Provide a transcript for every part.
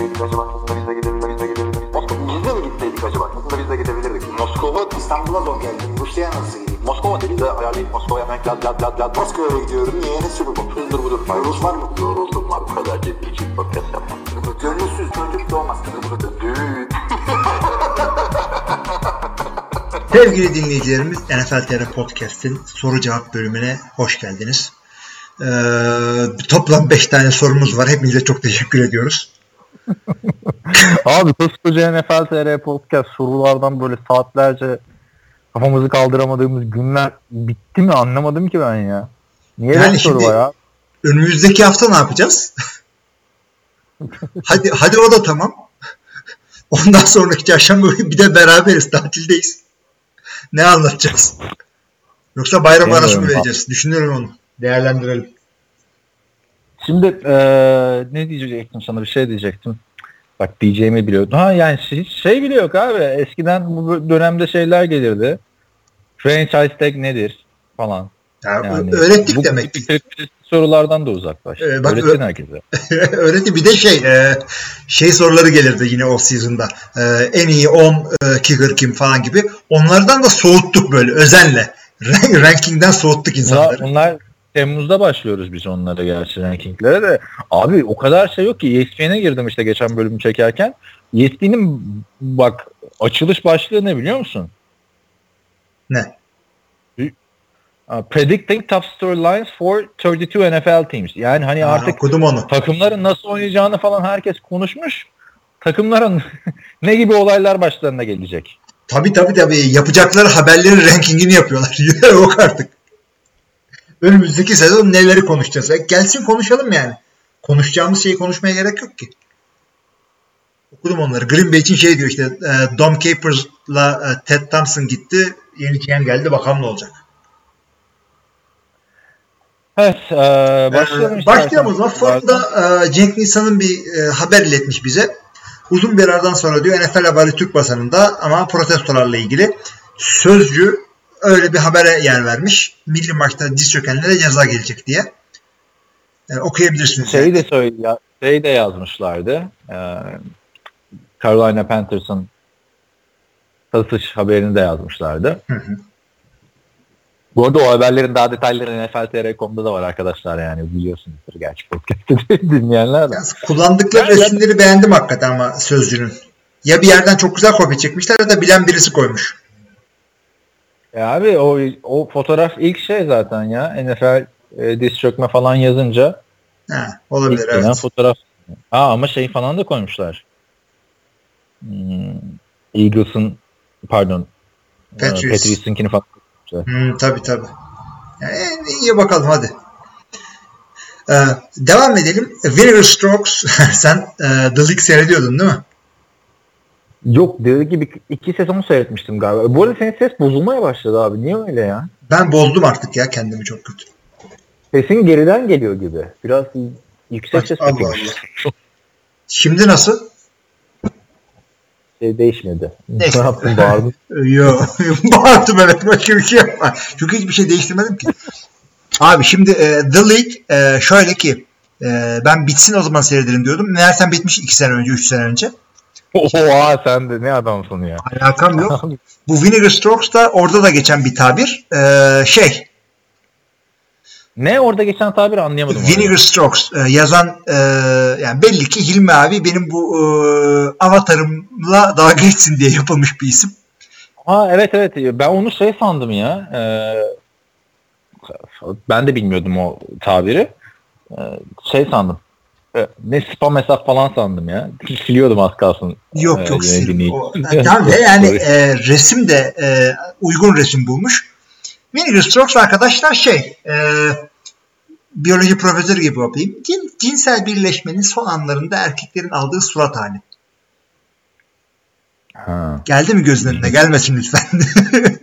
gitseydik acaba? Aslında biz de gidebilirdik. Biz de mi gitseydik acaba? Aslında biz de gidebilirdik. Moskova İstanbul'a zor geldi. Rusya'ya nasıl gideyim? Moskova dedi de ayarlayıp Moskova'ya hemen lad lad lad lad. Moskova'ya gidiyorum. Niye? Ne sürü bu? Hızdır budur. Rus var mı? Yoruldum var. Bu kadar ciddi için podcast yapmam. Gönülsüz çocuk doğmaz. Düğün. Sevgili dinleyicilerimiz NFL TR Podcast'in soru cevap bölümüne hoş geldiniz. Ee, toplam 5 tane sorumuz var. Hepinize çok teşekkür ediyoruz. Abi koskoca NFL TR Podcast sorulardan böyle saatlerce kafamızı kaldıramadığımız günler bitti mi anlamadım ki ben ya. Niye Yani soru var ya? Önümüzdeki hafta ne yapacağız? hadi hadi o da tamam. Ondan sonraki çarşamba bir de beraberiz. Tatildeyiz. Ne anlatacağız? Yoksa bayram arası mı vereceğiz? Düşünüyorum onu. Değerlendirelim. Şimdi eee, ne diyecektim sana bir şey diyecektim. Bak diyeceğimi biliyordum. Ha yani hiç şey bile yok abi. Eskiden bu dönemde şeyler gelirdi. Franchise tag nedir falan. Ya, Yani öğrettik bu demek ki. tip sorulardan da uzaklaş. Ee, bak, Öğretin herkese. Öğreti bir de şey e, şey soruları gelirdi yine off season'da. E, en iyi 10 e, kicker kim falan gibi. Onlardan da soğuttuk böyle özenle. Rank, rankingden soğuttuk Bunlar, insanları. bunlar Temmuz'da başlıyoruz biz onlara gerçi rankinglere de. Abi o kadar şey yok ki ESPN'e girdim işte geçen bölümü çekerken. ESPN'in bak açılış başlığı ne biliyor musun? Ne? Predicting top storylines for 32 NFL teams. Yani hani Ha, artık okudum onu. takımların nasıl oynayacağını falan herkes konuşmuş. Takımların ne gibi olaylar başlarına gelecek. Tabii tabii tabii. Yapacakları haberlerin rankingini yapıyorlar. Yok artık. Önümüzdeki sezon neleri konuşacağız? E, gelsin konuşalım yani. Konuşacağımız şeyi konuşmaya gerek yok ki. Okudum onları. Green Bay için şey diyor işte e, Dom Capers'la e, Ted Thompson gitti. Yeni GM geldi. Bakalım ne olacak. Evet, e, başlayalım Ee. Başlayalım o zaman. Form'da e, Cenk Nisan'ın bir e, haber iletmiş bize. Uzun bir aradan sonra diyor NFL haberi Türk basınında ama protestolarla ilgili sözcü öyle bir habere yer vermiş. Milli maçta diz çökenlere ceza gelecek diye. E, okuyabilirsiniz. Şey de söyle, şey de yazmışlardı. E, Carolina Panthers'ın satış haberini de yazmışlardı. Hı hı. Bu arada o haberlerin daha detayları NFL.tr.com'da da var arkadaşlar yani biliyorsunuzdur gerçi podcast'te dinleyenler de. Yalnız kullandıkları Ben- resimleri beğendim hakikaten ama sözcünün. Ya bir yerden çok güzel kopya çekmişler ya da bilen birisi koymuş. Ya abi o, o fotoğraf ilk şey zaten ya NFL e, diz çökme falan yazınca Ha, olabilir evet. fotoğraf. Aa ama şey falan da koymuşlar. Hmm, Eagles'ın pardon e, Patriots. Patriots'ınkini falan koymuşlar. Hmm, tabii tabii. Yani, iyi bakalım hadi. Ee, devam edelim. Vinegar Strokes. Sen e, The League seyrediyordun değil mi? Yok dediği gibi iki sezon seyretmiştim galiba. Bu arada senin ses bozulmaya başladı abi. Niye öyle ya? Ben bozdum artık ya kendimi çok kötü. Sesin geriden geliyor gibi. Biraz yüksek ses Allah. Allah. Şimdi nasıl? Şey değişmedi. Neyse. Ne yaptın bağırdın? Yok. Bağırdım evet. Başka bir şey yapma. Çünkü hiçbir şey değiştirmedim ki. Abi şimdi e, The League e, şöyle ki e, ben bitsin o zaman seyrederim diyordum. Meğersem bitmiş 2 sene önce, 3 sene önce. Oha sen de ne adamsın ya. Alakam yok. Bu Vinegar Strokes da orada da geçen bir tabir. E, şey ne orada geçen tabir anlayamadım. Vinegar Strokes e, yazan e, yani belli ki Hilmi abi benim bu e, avatarımla dalga geçsin diye yapılmış bir isim. Ha evet evet ben onu şey sandım ya. Ee, ben de bilmiyordum o tabiri. Ee, şey sandım. Ee, Ne spam hesap falan sandım ya. Siliyordum az kalsın. Yok Ee, yok. sil- o- ve yani e, resim de e, uygun resim bulmuş. Vinegar Strokes arkadaşlar şey e, biyoloji profesörü gibi yapayım. Cin, cinsel birleşmenin son anlarında erkeklerin aldığı surat hali. Ha. Geldi mi gözünün önüne? Gelmesin lütfen.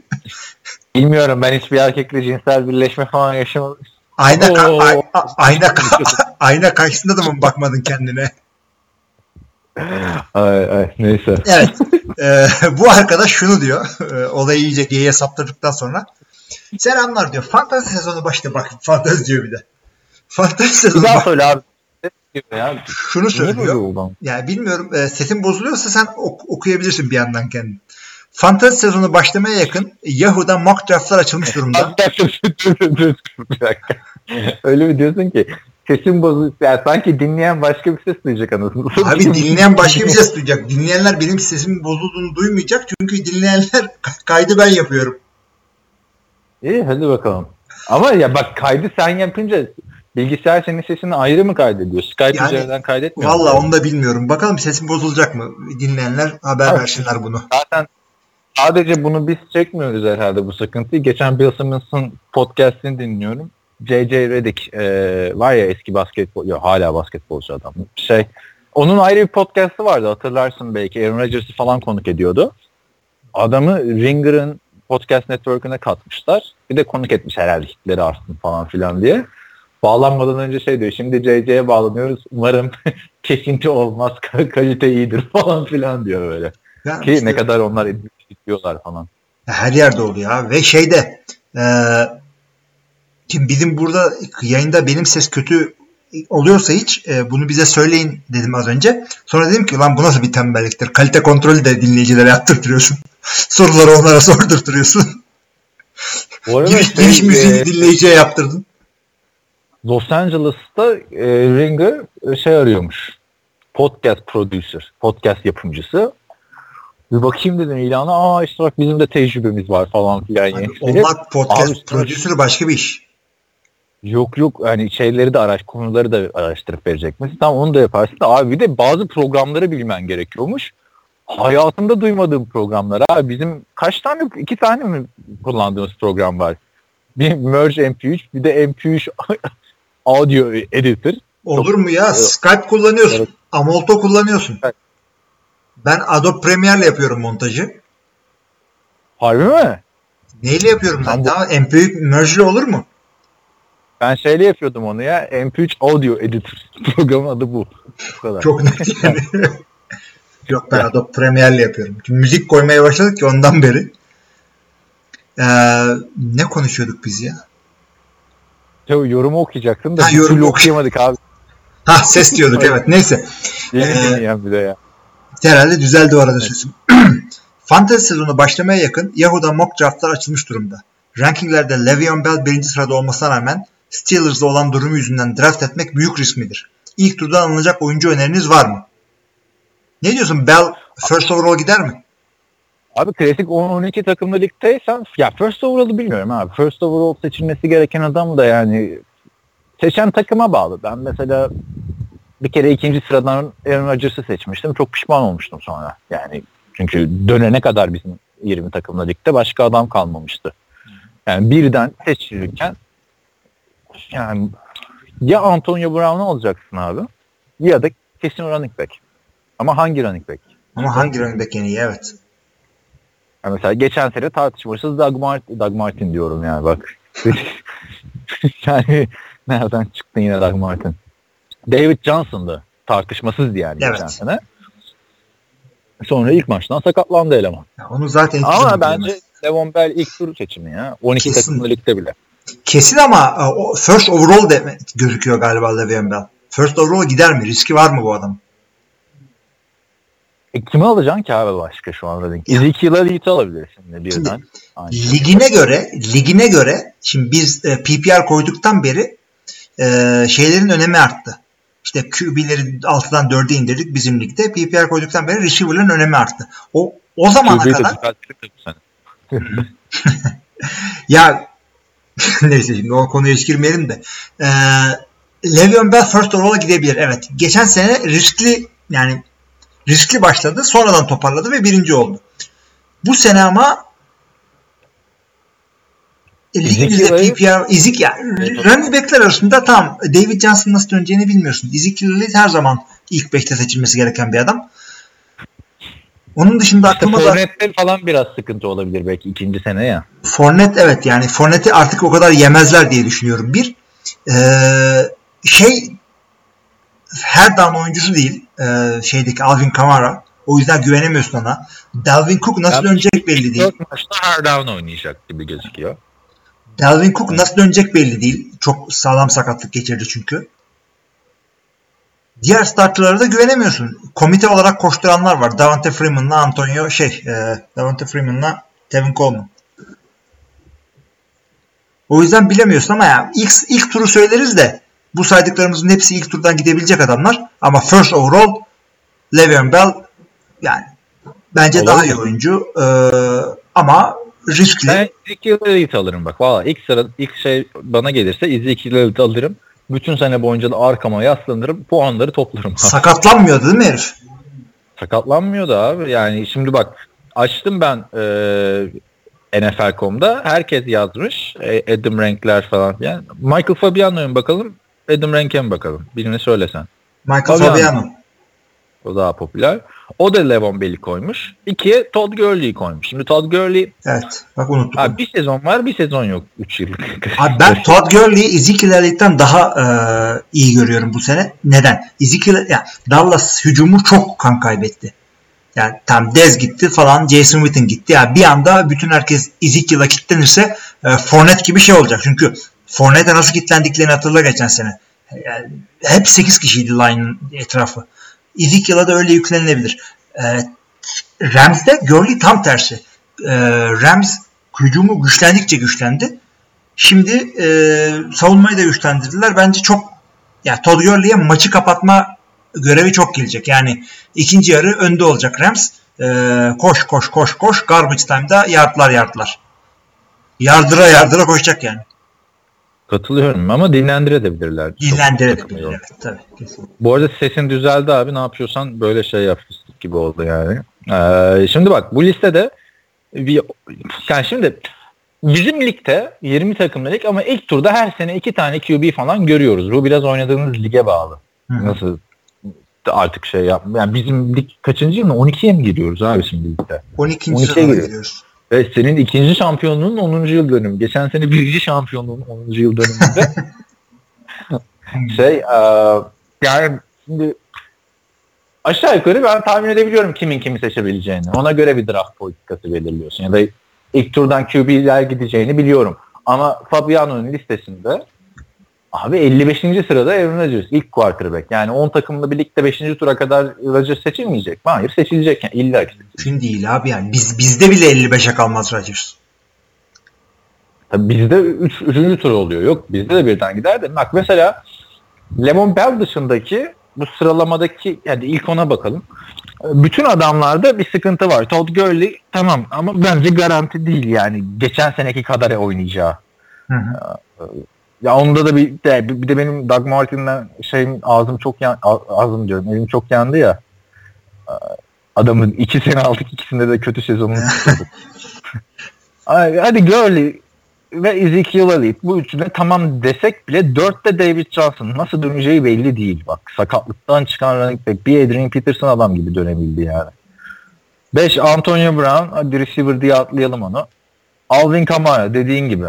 Bilmiyorum ben hiçbir erkekle cinsel birleşme falan yaşamadım. ayna, ka- ayna, ka- ayna karşısında da mı bakmadın kendine? Ay, ay, neyse. Evet. Ee, bu arkadaş şunu diyor. E, olayı iyice geyiğe saptırdıktan sonra. Selamlar diyor. Fantazi sezonu başladı. Bak fantazi diyor bir de. Fantazi Bir sezonu baş- söyle abi. ya. Şunu söylüyor. Yani bilmiyorum e, sesin bozuluyorsa sen ok- okuyabilirsin bir yandan kendin. Fantasy sezonu başlamaya yakın Yahoo'da mock draftlar açılmış durumda. Bir dakika. Öyle mi diyorsun ki sesin bozuk. Yani sanki dinleyen başka bir ses duyacak anasını. Abi dinleyen başka bir ses duyacak. Dinleyenler benim sesimin bozulduğunu duymayacak. Çünkü dinleyenler kaydı ben yapıyorum. İyi hadi bakalım. Ama ya bak kaydı sen yapınca bilgisayar senin sesini ayrı mı kaydediyor? Skype Yani, üzerinden kaydetmiyor. Valla onu da bilmiyorum. Bakalım sesim bozulacak mı? Dinleyenler haber Evet. versinler bunu. Zaten sadece bunu biz çekmiyoruz herhalde bu sıkıntıyı. Geçen Bill Simmons'ın podcastini dinliyorum. J.J. Redick e, var ya eski basketbol, yok hala basketbolcu adam. Şey, onun ayrı bir podcastı vardı hatırlarsın belki. Aaron Rodgers'ı falan konuk ediyordu. Adamı Ringer'ın podcast network'üne katmışlar. Bir de konuk etmiş herhalde hitleri artsın falan filan diye. Bağlanmadan önce şey diyor. Şimdi JJ'ye bağlanıyoruz. Umarım kesinti olmaz. Kalite iyidir falan filan diyor böyle. Ya Ki işte ne kadar onlar diyorlar falan. her yerde oluyor ha. Ve şeyde e, kim bizim burada yayında benim ses kötü oluyorsa hiç e, bunu bize söyleyin dedim az önce. Sonra dedim ki lan bu nasıl bir tembelliktir. Kalite kontrolü de dinleyicilere yaptırtıyorsun. Soruları onlara sordurtuyorsun. Bu arada Giriş, şey, giriş müziğini e, dinleyiciye yaptırdın. Los Angeles'ta e, Ringer şey arıyormuş. Podcast producer, podcast yapımcısı. Bir bakayım dedim ilana. Aa işte bak bizim de tecrübemiz var falan filan. Yani. olmak podcast Abi, prodüsörü başka bir iş. Yok yok hani şeyleri de araş, konuları da araştırıp verecekmiş. Tamam onu da yaparsın. Abi bir de bazı programları bilmen gerekiyormuş. Hayatımda duymadığım programlar. Abi bizim kaç tane, iki tane mi kullandığımız program var? Bir Merge MP3 bir de MP3 Audio Editor. Olur mu ya? Skype kullanıyorsun. Evet. Amolto kullanıyorsun. Evet. Ben Adobe Premiere'le yapıyorum montajı. Harbi mi? Neyle yapıyorum ben? Tam Daha MP3 merge'li olur mu? Ben şeyle yapıyordum onu ya. MP3 Audio Editor. Programın adı bu. Bu kadar. Çok net yani. Yok ben Adobe Premiere'le yapıyorum. Çünkü müzik koymaya başladık ki ondan beri. Ee, ne konuşuyorduk biz ya? Tabii yorumu okuyacaktım da Ha, yorum okuyamadık abi. Ha ses diyorduk evet. Neyse. Yeni Ee, bir de ya. Herhalde düzeldi o arada sesim. Fantasy sezonu başlamaya yakın Yahoo'da mock draftlar açılmış durumda. Rankinglerde Le'Veon Bell birinci sırada olmasına rağmen Steelers'da olan durumu yüzünden draft etmek büyük risk midir? İlk turdan alınacak oyuncu öneriniz var mı? Ne diyorsun? Bell first overall gider mi? Abi klasik 10-12 takımlı ligdeysen ya first overall'ı bilmiyorum abi. First overall seçilmesi gereken adam da yani seçen takıma bağlı. Ben mesela bir kere ikinci sıradan Aaron Rodgers'ı seçmiştim. Çok pişman olmuştum sonra. Yani çünkü dönene kadar bizim 20 takımlı ligde başka adam kalmamıştı. Yani birden seçilirken yani ya Antonio Brown'u alacaksın abi ya da kesin running back. Ama hangi running back? Ama hangi running back iyi? Evet. Yani mesela geçen sene tartışmasız Doug Martin, Doug Martin diyorum yani bak. yani nereden çıktın yine Doug Martin? David Johnson'dı. Tartışmasızdı yani Evet. geçen sene. Sonra ilk maçtan sakatlandı eleman. Ya onu zaten Ama bence. Levon Bell ilk tur seçimi ya. 12 Kesin. takımlı ligde bile. Kesin ama e, first overall de gözüküyor galiba Le'Veon Bell. First overall gider mi? Riski var mı bu adam? E, kimi alacaksın ki abi başka şu anda? Ezekiel Elite'i alabilirsin de birden. Aynı. ligine göre ligine göre şimdi biz e, PPR koyduktan beri e, şeylerin önemi arttı. İşte QB'leri 6'dan 4'e indirdik bizim ligde. PPR koyduktan beri receiver'ların önemi arttı. O o zamana QB'yi kadar ya neyse şimdi o konuya hiç girmeyelim de e, Le'Veon Bell first overall'a gidebilir. Evet. Geçen sene riskli yani riskli başladı. Sonradan toparladı ve birinci oldu. Bu sene ama Ligimizde PPR, Ezik ya running backler arasında tam David Johnson nasıl döneceğini bilmiyorsun. Ezekiel Elliott her zaman ilk 5'te seçilmesi gereken bir adam. Onun dışında İşte aklıma da Fournette'de falan biraz sıkıntı olabilir belki ikinci sene ya. Fournette evet yani Fournette'i artık o kadar yemezler diye düşünüyorum. Bir ee, şey her down oyuncusu değil ee, şeydeki Alvin Kamara. O yüzden güvenemiyorsun ona. Dalvin Cook nasıl Ya, dönecek belli değil. Maçta her down oynayacak gibi gözüküyor. Dalvin Cook nasıl dönecek belli değil. Çok sağlam sakatlık geçirdi çünkü. Diğer starterlara da güvenemiyorsun. Komite olarak koşturanlar var. Davante Freeman'la Antonio şey, e, Davante Freeman'la Tevin Coleman. O yüzden bilemiyorsun ama ya ilk, ilk turu söyleriz de bu saydıklarımızın hepsi ilk turdan gidebilecek adamlar. Ama first overall Le'Veon Bell yani bence Olabilir. daha iyi oyuncu. Ee, ama riskli. Ben Ezekiel Elliott alırım bak. Valla ilk sıra ilk şey bana gelirse Ezekiel Elliott alırım. Bütün sene boyunca da arkama yaslanırım. Puanları toplarım. Sakatlanmıyordu değil mi herif? Sakatlanmıyor da abi. Yani şimdi bak açtım ben e, NFL.com'da. Herkes yazmış. E, Adam Rank'ler falan filan. Michael Fabiano'ya bakalım? Adam Rank'e mi bakalım? Birini söylesen. Michael Fabiano. Fabiano. O daha popüler. O da Levon Bell'i koymuş. İkiye Todd Gurley'i koymuş. Şimdi Todd Gurley Evet. Bak unuttuk. abi bir sezon var bir sezon yok. 3 yıllık. Abi ben Todd Gurley'i Ezekiel Elliott'tan daha e, iyi görüyorum bu sene. Neden? Ezekiel, yani Dallas hücumu çok kan kaybetti. Yani tam Dez gitti falan Jason Witten gitti. Yani bir anda bütün herkes Ezekiel'a kilitlenirse e, Fournette gibi şey olacak. Çünkü Fournette'e nasıl kilitlendiklerini hatırla geçen sene. Yani hep 8 kişiydi line'ın etrafı. Ezekiel'a da öyle yüklenilebilir. E, Rams'de Gurley tam tersi. E, Rams hücumu güçlendikçe güçlendi. Şimdi e, savunmayı da güçlendirdiler. Bence çok ya Todd Gurley'e maçı kapatma görevi çok gelecek. Yani ikinci yarı önde olacak Rams. E, koş koş koş koş. Garbage time'da yardlar yardlar. Yardıra yardıra koşacak yani. Katılıyorum ama dinlendirebilirler. Çok Dinlendirebilir. takımı yok. Evet, tabii. kesinlikle. Bu arada sesin düzeldi abi ne yapıyorsan böyle şey yap gibi oldu yani. Ee, şimdi bak bu listede bir, yani şimdi bizim ligde 20 takımlı lig ama ilk turda her sene iki tane QB falan görüyoruz. Bu biraz oynadığınız lige bağlı. Hı. Nasıl artık şey yap. Yani bizim lig kaçıncı yıl mı? 12'ye mi giriyoruz abi şimdi ligde? 12. 12'ye sırada giriyor. Ve senin ikinci şampiyonluğun 10. yıl dönümü. Geçen sene birinci şampiyonluğun 10. yıl dönümünde şey e, yani şimdi aşağı yukarı ben tahmin edebiliyorum kimin kimi seçebileceğini. Ona göre bir draft politikası belirliyorsun. Ya da ilk turdan QB'ler gideceğini biliyorum. Ama Fabiano'nun listesinde abi 55. sırada Aaron Rodgers ilk quarterback. Yani 10 takımlı bir ligde 5. tura kadar Rodgers seçilmeyecek mi? Hayır seçilecek. Yani illa ki seçilecek. Mümkün değil abi yani. Biz, bizde bile 55'e kalmaz Rodgers. Tabii bizde 3. Üç, tur oluyor. Yok bizde de birden gider de. Bak mesela Lemon Bell dışındaki bu sıralamadaki yani ilk ona bakalım. Bütün adamlarda bir sıkıntı var. Todd Gurley tamam ama bence garanti değil yani. Geçen seneki kadar oynayacağı. Hı hı. Ya onda da bir de, bir de benim Doug Martin'den şeyim ağzım çok yan, ağzım diyorum elim çok yandı ya. Adamın iki sene aldık ikisinde de kötü sezonunu tutuyorduk. Ay, Hadi Gurley ve Ezekiel Elliott bu üçüne tamam desek bile dörtte David Johnson nasıl döneceği belli değil. Bak sakatlıktan çıkan running back bir Adrian Peterson adam gibi dönebildi yani. 5 Antonio Brown hadi receiver diye atlayalım onu. Alvin Kamara dediğin gibi.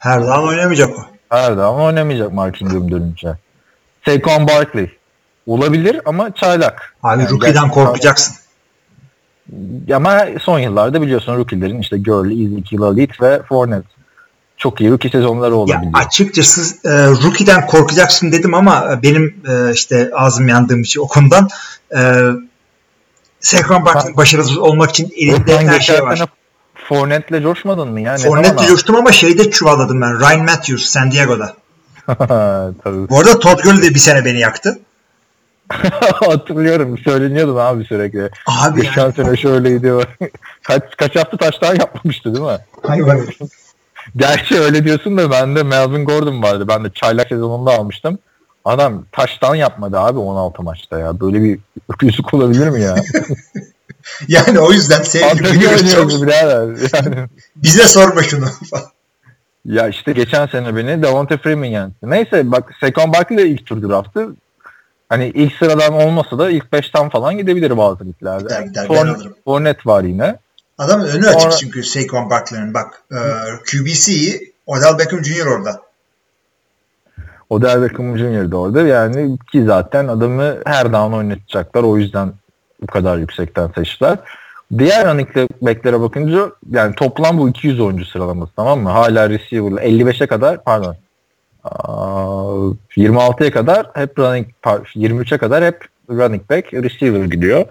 Her zaman oynamayacak o. Her zaman oynamayacak Mark Ingram dönünce. Saquon Barkley. Olabilir ama çaylak. Abi Yani rookie'den korkacaksın. Ama son yıllarda biliyorsun rookie'lerin işte Gurley, Ezekiel Elliott ve Fournette. Çok iyi rookie sezonları Ya olabiliyor. açıkçası e, rookie'den korkacaksın dedim ama e, benim e, işte ağzım yandığım için o konudan e, Saquon Barkley başarısız olmak için elinde her şey var. Fournette'le coşmadın mı ya? Ne Fournette'le coştum ama şeyde çuvalladım ben. Ryan Matthews San Diego'da. Tabii. Bu arada Todd Gurley de bir sene beni yaktı. Hatırlıyorum. Söyleniyordum abi sürekli. Abi Geçen yani. sene şöyleydi. kaç, kaç hafta taştan yapmamıştı değil mi? Hayır, hayır. Gerçi öyle diyorsun da bende Melvin Gordon vardı. Ben de çaylak sezonunda almıştım. Adam taştan yapmadı abi 16 maçta ya. Böyle bir öküzlük olabilir mi ya? Yani o yüzden Biliyoruz oynuyoruz çok. birader. Yani, Bize sorma şunu. ya işte geçen sene beni Davante Freeman yendi. Neyse bak Saquon Barkley de ilk tur draftı. Hani ilk sıradan olmasa da ilk 5'ten falan gidebilir bazı liglerde. Gider, gider, ben Fournette- alırım. Fournette var yine. Adamın önü Sonra- açık çünkü Saquon Barkley'nin. Bak e, QB'si iyi. Odell Beckham Jr. orada. Odell Beckham Jr. de orada. Yani ki zaten adamı her down oynatacaklar. O yüzden bu kadar yüksekten seçtiler. Diğer running back'lere bakınca yani toplam bu 200 oyuncu sıralaması tamam mı? Hala receiver'la 55'e kadar pardon Aa, 26'ya kadar hep running 23'e kadar hep running back receiver gidiyor.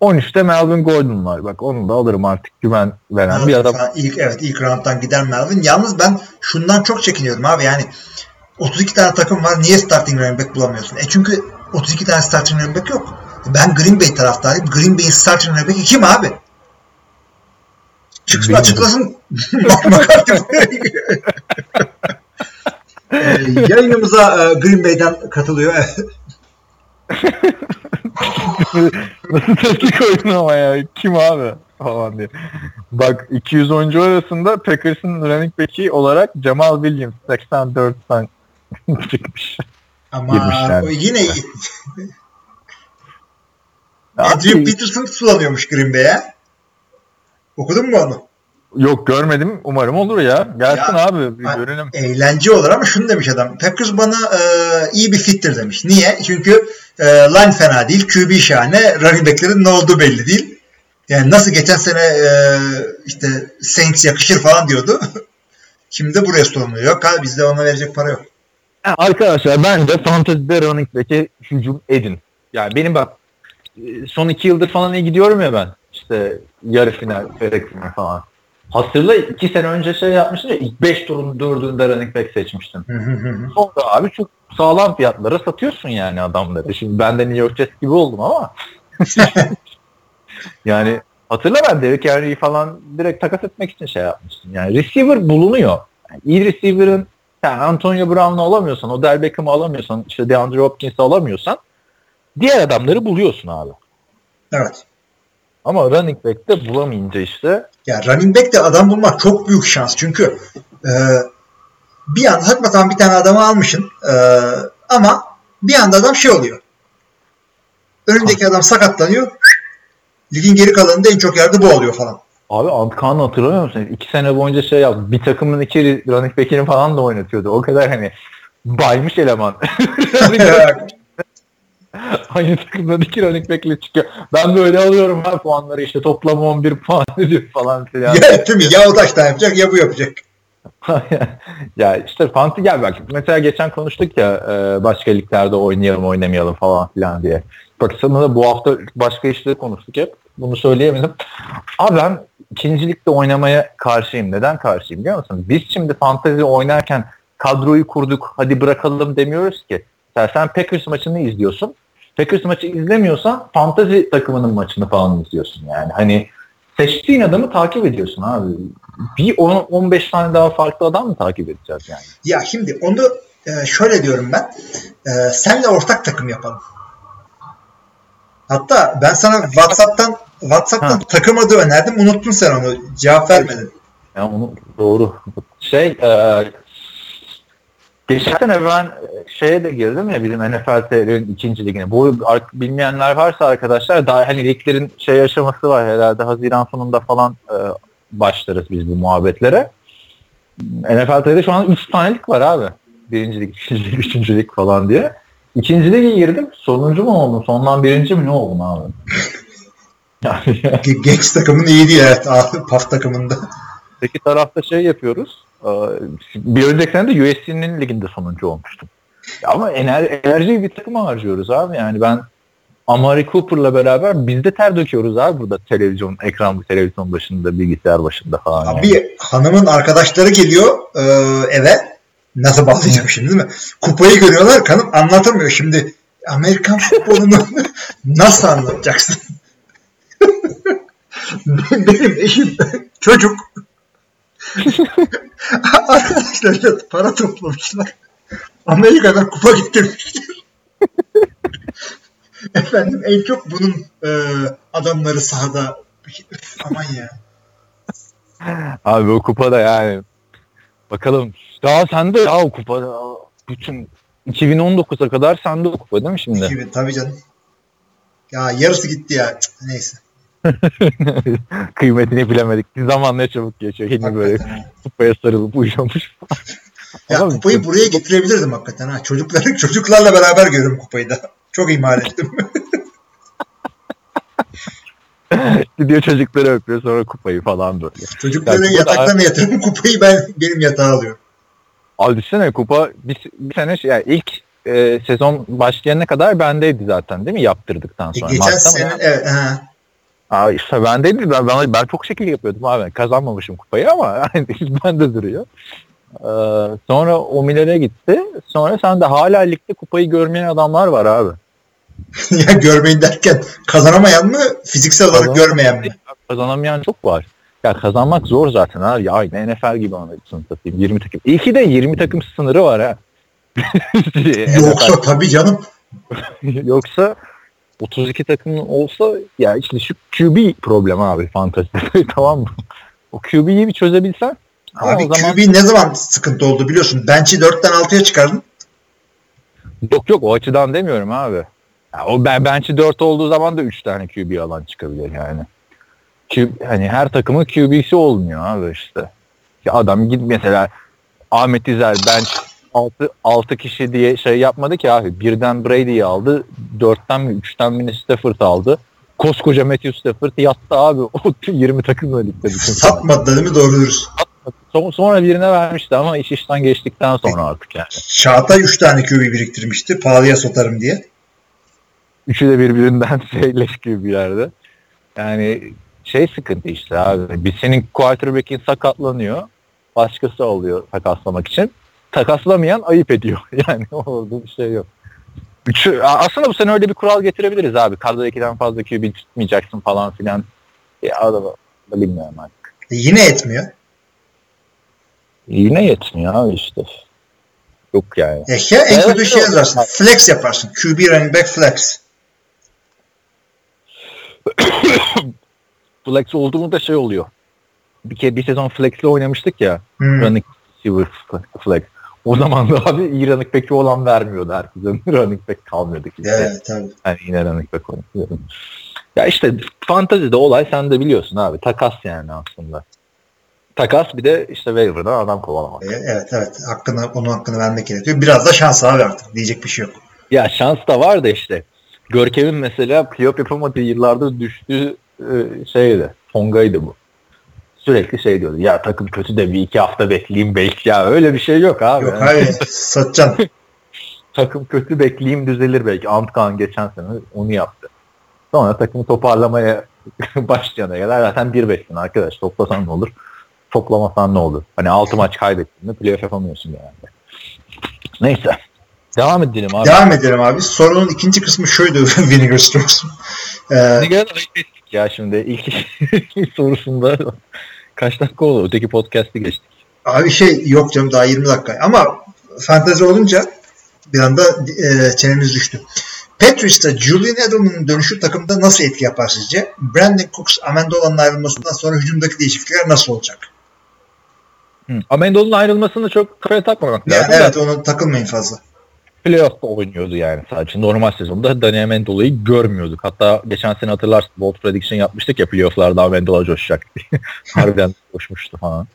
13'te Melvin Gordon var. Bak onu da alırım artık güven veren bir adam. İlk, evet ilk rounddan gider Melvin. Yalnız ben şundan çok çekiniyorum abi yani 32 tane takım var. Niye starting running back bulamıyorsun? E çünkü 32 tane starting running back yok. Ben Green Bay taraftarıyım. Green Bay'in starting running back'i kim abi? Çıksın Bilmiyorum. açıklasın. McCarthy. Ee, yayınımıza e, Green Bay'den katılıyor. Nasıl tepki koydun ama ya? Kim abi? Falan diye. Bak 200 oyuncu arasında Packers'ın running back'i olarak Jamal Williams 84 tane çıkmış. Ama o yine Adrian Peterson sulanıyormuş Green Bay'e. Okudun mu onu? Yok görmedim. Umarım olur ya. Gelsin Ya, abi. Bir ha- görelim. Eğlence olur ama şunu demiş adam. Packers bana e, iyi bir fittir demiş. Niye? Çünkü e, line fena değil. QB şahane. Running back'lerin ne olduğu belli değil. Yani nasıl geçen sene e, işte Saints yakışır falan diyordu. Şimdi de buraya sorumlu. Yok abi bizde ona verecek para yok. Ha, Arkadaşlar bence fantasy'de running back'e hücum edin. Yani benim bak e, son iki yıldır falan iyi gidiyorum ya ben. İşte yarı final, çeyrek final falan. Hatırla iki sene önce şey yapmıştın ya ilk 5 turun dördünde running back hı. Sonra abi çok sağlam fiyatlara satıyorsun yani adamları. Şimdi ben de New York Jets gibi oldum ama. yani hatırla ben Derrick Henry'i falan direkt takas etmek için şey yapmıştım. Yani receiver bulunuyor. Yani iyi receiver'ın yani Antonio Brown'u alamıyorsan, Odell Beckham'ı alamıyorsan, işte DeAndre Hopkins'i alamıyorsan diğer adamları buluyorsun abi. Evet. Ama running back'te bulamayınca işte Ya running back de adam bulmak çok büyük şans. Çünkü e, bir anda hakikaten bir tane adamı almışsın e, ama bir anda adam şey oluyor. Önündeki adam sakatlanıyor. Ligin geri kalanında en çok yerde bu oluyor falan. Abi Antkan'ı hatırlamıyor musun? İki sene boyunca şey yaptı. Bir takımın iki running back'ini falan da oynatıyordu. O kadar hani baymış eleman. Aynı takımdan iki running back'le çıkıyor. Ben böyle alıyorum ha puanları işte toplam 11 puan ediyor falan filan. ya, mi? Ya o taştan yapacak ya bu yapacak. ya işte fanti gel bak. Mesela geçen konuştuk ya e, başka liglerde oynayalım oynamayalım falan filan diye. Bak sana da bu hafta başka işleri konuştuk hep. Bunu söyleyemedim. Abi ben ikinci ligde oynamaya karşıyım. Neden karşıyım biliyor musun? Biz şimdi fantezi oynarken kadroyu kurduk hadi bırakalım demiyoruz ki. Sen, sen Packers maçını izliyorsun. Packers maçı izlemiyorsan fantazi takımının maçını falan izliyorsun yani. Hani seçtiğin adamı takip ediyorsun abi. Bir 10 15 tane daha farklı adam mı takip edeceğiz yani? Ya şimdi onu e, şöyle diyorum ben. E, senle ortak takım yapalım. Hatta ben sana WhatsApp'tan WhatsApp'tan Ha. takım adı önerdim. Unuttun sen onu. Cevap vermedin. Ya onu doğru. Şey e, geçen sene ben şeye de girdim ya bizim NFL TR'nin ikinci ligine. Bu bilmeyenler varsa arkadaşlar daha hani liglerin şey aşaması var herhalde Haziran sonunda falan e, başlarız biz bu muhabbetlere. NFL TR'de şu an 3 tane lig var abi. Birinci lig, ikinci lig, üçüncü lig falan diye. İkinci lige girdim. Sonuncu mu oldum? Sondan birinci mi ne oldum abi? Yani Ge- Genç takımın iyi değil evet. Ah, PAF takımında. Öteki tarafta şey yapıyoruz. Ee, Bir önceki sene de USC'nin liginde sonuncu olmuştum. Ama ener enerjiyi bir takıma harcıyoruz abi. Yani ben Amari Cooper'la beraber biz de ter döküyoruz abi burada televizyon, ekran televizyon başında, bilgisayar başında falan. yani. Abi hanımın arkadaşları geliyor e, eve. Nasıl bağlayacağım şimdi değil mi? Kupayı görüyorlar. Kanım anlatamıyor. Şimdi Amerikan futbolunu nasıl anlatacaksın? Benim eşim çocuk arkadaşlarıyla para toplamışlar. Amerika'dan kupa getirmişler. Efendim en çok bunun e, adamları sahada aman ya. Abi o kupada yani bakalım. Daha sende ya o kupada bütün 2019'a kadar sende o kupa değil mi şimdi? 2000 tabii canım. Ya yarısı gitti ya. Neyse. Kıymetini bilemedik. Zaman ne çabuk geçiyor. Yine böyle kupaya sarılıp uyuyormuş. Ya Ama- kupayı buraya getirebilirdim hakikaten ha. Çocukları çocuklarla beraber görüyorum kupayı da. Çok ihmal ettim. Gidiyor çocukları öpüyor sonra kupayı falan böyle. Çocukları Ya, bu da- yatırıyorum. Kupayı ben benim yatağa alıyorum. Abi düşünsene kupa bir, bir sene şey- yani ilk e, sezon başlayana kadar bendeydi zaten değil mi yaptırdıktan E, sonra. geçen Mart'ta mı sene ya? evet, ha. Aa, işte bendeydi ben, ben, ben çok şekil yapıyordum abi. Kazanmamışım kupayı ama yani bende duruyor. Ee, sonra o Miller'e gitti. Sonra sen de hala ligde kupayı görmeyen adamlar var abi. ya görmeyin derken kazanamayan mı fiziksel olarak Kazanamayan görmeyen mi? Kazanamayan çok var. Ya kazanmak zor zaten abi. Ya NFL gibi anlatsın satayım. 20 takım. İyi ki de 20 takım sınırı var ha. Yoksa tabii canım. Yoksa 32 takım olsa ya işte şu QB problem abi fantezide tamam mı? O QB'yi bir çözebilsen ama Abi o zaman QB ne zaman sıkıntı oldu biliyorsun. Bench'i 4'ten 6'ya çıkardın. yok yok o açıdan demiyorum abi. Ya o ben bench'i 4 olduğu zaman da 3 tane QB alan çıkabilir yani. Q, hani her takımın QB'si olmuyor abi işte. Ya adam git mesela Ahmet İzel bench 6, 6 kişi diye şey yapmadı ki abi. Birden Brady'yi aldı. 4'ten mi 3'ten mi Stafford aldı. Koskoca Matthew Stafford yattı abi. O 20 takımla ligde. Satmadı değil mi doğru dürüst. Son- Sonra birine vermişti ama iş işten geçtikten sonra artık yani. Çağatay 3 tane QB biriktirmişti. Pahalıya satarım diye. Üçü de birbirinden şeyleş gibi bir yerde. Yani şey sıkıntı işte abi. Bir senin quarterback'in sakatlanıyor. Başkası alıyor takaslamak için. Takaslamayan ayıp ediyor. Yani orada bir şey yok. Üçü, aslında bu sene öyle bir kural getirebiliriz abi. Kadroda ikiden fazla QB tutmayacaksın falan filan. Ya adamı da bilmiyorum artık. E, yine etmiyor. Yine yetmiyor abi işte. Yok yani. E, ya en kötü şey yazarsın. Flex yaparsın. QB running back flex. Flex olduğunda da şey oluyor. Bir kere bir sezon flex'le oynamıştık ya. Hmm. Running receiver flex. O zaman da abi iyi running back'i olan vermiyordu herkese. running back kalmıyordu kimse. Evet tabii. Yani yine running back oynuyor. Ya işte fantazide olay sen de biliyorsun abi. Takas yani aslında. Takas bir de işte waiver'dan adam kovalamak. Evet evet. Hakkını, onun hakkını vermek gerekiyor. Biraz da şans abi artık. Diyecek bir şey yok. Ya şans da var da işte. Görkem'in mesela playoff yapamadığı yıllarda düştüğü e, şeydi. Tonga'ydı bu. Sürekli şey diyordu. Ya takım kötü de bir iki hafta bekleyeyim belki. Ya öyle bir şey yok abi. Yok abi satacaksın. takım kötü bekleyeyim düzelir belki. Antkan geçen sene onu yaptı. Sonra takımı toparlamaya başlayana kadar zaten 1-5'sin arkadaş. Toplasan ne olur? Toplamasan ne olur? Hani 6 maç kaybettin de playoff yapamıyorsun yani. Neyse. Devam edelim abi. Devam edelim abi. Sorunun ikinci kısmı şuydu Vinegar Strokes'un. Ee, Ne kadar ayıp ettik ya şimdi. İlk sorusunda kaç dakika oldu? Öteki podcast'i geçtik. abi şey yok canım daha 20 dakika. Ama fantezi olunca bir anda e, çenemiz düştü. Patriots'ta Julian Edelman'ın dönüşü takımda nasıl etki yapar sizce? Brandon Cooks, Amendola'nın ayrılmasından sonra hücumdaki değişiklikler nasıl olacak? Hı. Amendol'un ayrılmasını çok kafaya takmamak lazım. evet ona takılmayın fazla. Playoff'ta oynuyordu yani sadece. Normal sezonda Dani Amendola'yı görmüyorduk. Hatta geçen sene hatırlarsın Bold Prediction yapmıştık ya playoff'larda Amendola coşacak diye. Harbiden coşmuştu falan.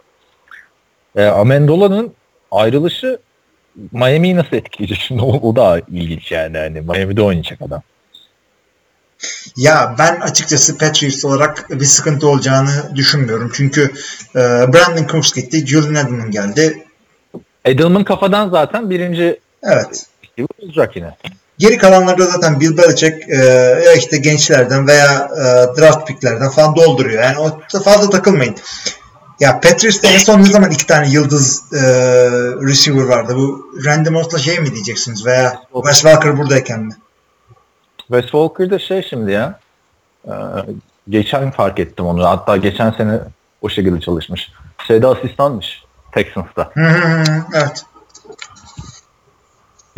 E, Amendola'nın ayrılışı Miami'yi nasıl etkileyecek şimdi o, o da ilginç yani. yani Miami'de oynayacak adam. Ya ben açıkçası Patriots olarak bir sıkıntı olacağını düşünmüyorum. Çünkü e, Brandon Cooks gitti, Julian Edelman geldi. Edelman kafadan zaten birinci Evet. Gibi olacak yine. Geri kalanlarda zaten Bill Belichick e, ya işte gençlerden veya e, draft picklerden falan dolduruyor. Yani o fazla takılmayın. Ya Patriots'ta en son ne zaman iki tane yıldız e, receiver vardı? Bu Randy Moss'la şey mi diyeceksiniz? Veya Wes Welker buradayken mi? Wes Walker'da şey şimdi ya. e, geçen fark ettim onu. Hatta geçen sene o şekilde çalışmış. Şeyde asistanmış Texans'ta. Hı hı, evet.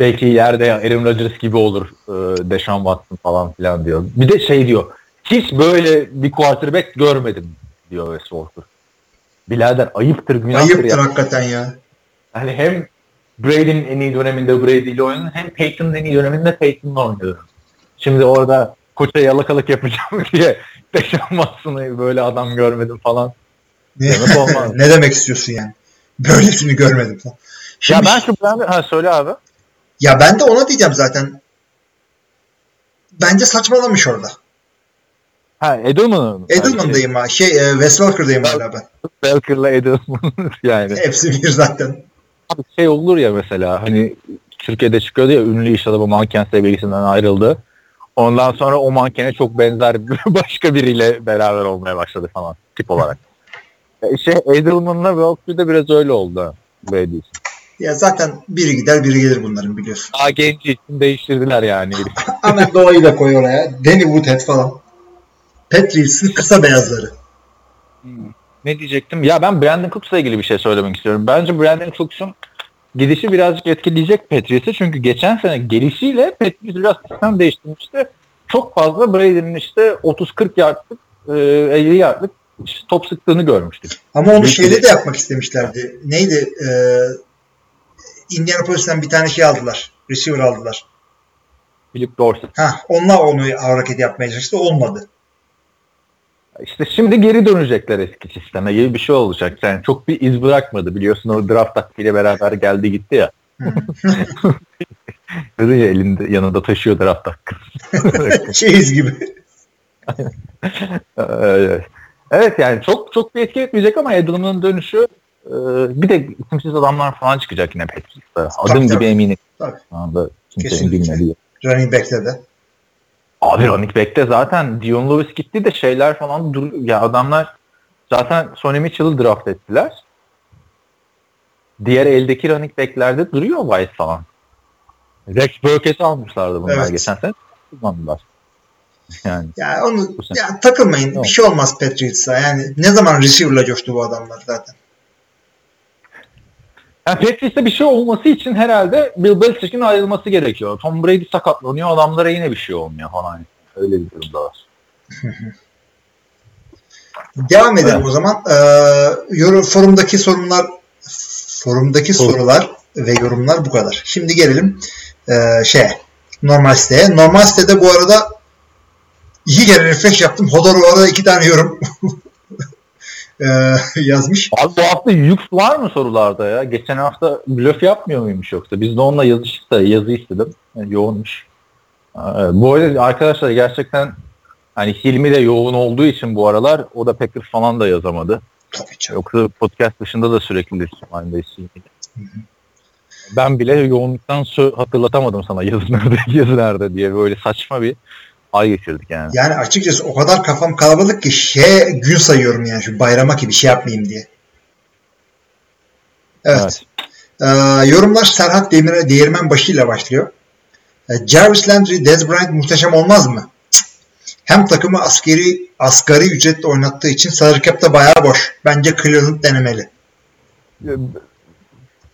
Belki yerde Aaron Rodgers gibi olur. E, Deshaun Watson falan filan diyor. Bir de şey diyor. Hiç böyle bir quarterback görmedim diyor Wes Walker. Birader ayıptır günahtır Ayıptır ya. hakikaten ya. Yani hem Brady'nin en iyi döneminde Brady ile oynadın hem Peyton'ın en iyi döneminde Peyton'la oynadın. Şimdi orada koça yalakalık yapacağım diye Deshaun Watson'ı böyle adam görmedim falan. Ne, Demek olmaz. ne demek istiyorsun yani? Böylesini görmedim falan. Şimdi, ya ben şu Brandon... Ha söyle abi. Ya ben de ona diyeceğim zaten. Bence saçmalamış orada. Ha Edelman'ın. Edelman'dayım ha. Şey, e, Wes Welker'dayım hala ben. Welker'la Edelman yani. Hepsi bir zaten. abi şey olur ya mesela hani Türkiye'de çıkıyordu ya ünlü iş adamı manken sevgilisinden ayrıldı. Ondan sonra o mankene çok benzer başka biriyle beraber olmaya başladı falan tip olarak. E, Şey Edelman'la Valkyrie'de biraz öyle oldu. Böyle değil. Ya zaten biri gider biri gelir bunların biliyorsun. Daha genç için değiştirdiler yani. Ahmet Doğa'yı da koy oraya. Danny Woodhead falan. Patriots'ın kısa beyazları. ne diyecektim? Ya ben Brandon Cooks'la ilgili bir şey söylemek istiyorum. Bence Brandon Cooks'un gidişi birazcık etkileyecek Patriots'ı. Çünkü geçen sene gelişiyle Patriots biraz sistem değiştirmişti. Çok fazla Brady'nin işte 30-40 yardlık, e, 50 yardlık işte top sıktığını görmüştük. Ama onu şeyde de yapmak istemişlerdi. Neydi? Ee, Indianapolis'ten bir tane şey aldılar. Receiver aldılar. Philip Dorsett. Ha, onlar onu hareket yapmaya çalıştı. Olmadı. İşte şimdi geri dönecekler eski sisteme gibi bir şey olacak. Yani çok bir iz bırakmadı. Biliyorsun o draft taktiğiyle beraber geldi gitti ya. Dedi ya elinde yanında taşıyor draft hakkı. Çeyiz gibi. Evet. Evet yani çok çok bir etki etmeyecek ama Edelman'ın dönüşü e, bir de isimsiz adamlar falan çıkacak yine Patriots'ta. Adım Tabii, gibi tabii. eminim. Tabii. Şu anda kimsenin Kesinlikle. bilmediği. Running back'te de. Abi running back'te zaten Dion Lewis gitti de şeyler falan dur ya adamlar zaten Sonny Mitchell'ı draft ettiler. Diğer eldeki running back'lerde duruyor White falan. Rex Burkhead'i almışlardı bunlar Evet. geçen sene. Kullandılar. Yani Ya onu ya takılmayın. Bir şey olmaz Patriots'a. Yani ne zaman receiver'la coştu bu adamlar zaten. Yani Patriots'ta bir şey olması için herhalde Bill Belichick'in ayrılması gerekiyor. Tom Brady sakatlanıyor, adamlara yine bir şey olmuyor falan. Öyle bir durum da var. Devam edelim Evet. o zaman. Ee, forumdaki sorunlar forumdaki Soru. sorular ve yorumlar bu kadar. Şimdi gelelim ee, şeye normal siteye. Normal sitede bu arada iki kere refresh yaptım. Hodor arada iki tane yorum ee, yazmış. Abi bu hafta yük var mı sorularda ya? Geçen hafta blöf yapmıyor muymuş yoksa? Biz de onunla yazıştık da yazı istedim. Yani yoğunmuş. Ee, bu arada arkadaşlar gerçekten hani Hilmi de yoğun olduğu için bu aralar o da Packers falan da yazamadı. Tabii canım. Yoksa podcast dışında da sürekli iletişim halindeyiz Hilmi'yle. Ben bile yoğunluktan hatırlatamadım sana yazı nerede, yazı nerede diye böyle saçma bir ay geçirdik yani. Yani açıkçası o kadar kafam kalabalık ki şey gün sayıyorum yani şu bayrama ki bir şey yapmayayım diye. Evet. Ee, yorumlar Serhat Demir'e değirmen başıyla başlıyor. Ee, Jarvis Landry, Dez Bryant muhteşem olmaz mı? Cık. Hem takımı askeri asgari ücretle oynattığı için salary cap'te bayağı boş. Bence Cleveland denemeli.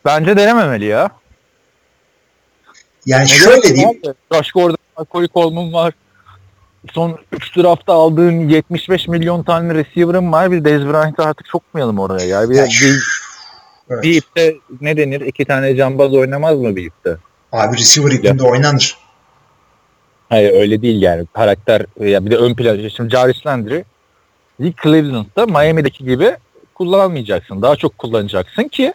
Bence denememeli ya. Yani Ne şöyle diyeyim. Gordon var, Corey Coleman var. Son 3 draftta aldığın 75 milyon tane receiver'ın var. Bir Dez Bryant'ı artık sokmayalım oraya ya. Bir, bir, Evet. bir ipte ne denir? İki tane cambaz oynamaz mı bir ipte? Abi receiver ipinde oynanır. Hayır öyle değil yani. Karakter ya bir de ön plan. Şimdi Jarvis Landry Cleveland'da Miami'deki gibi kullanmayacaksın. Daha çok kullanacaksın ki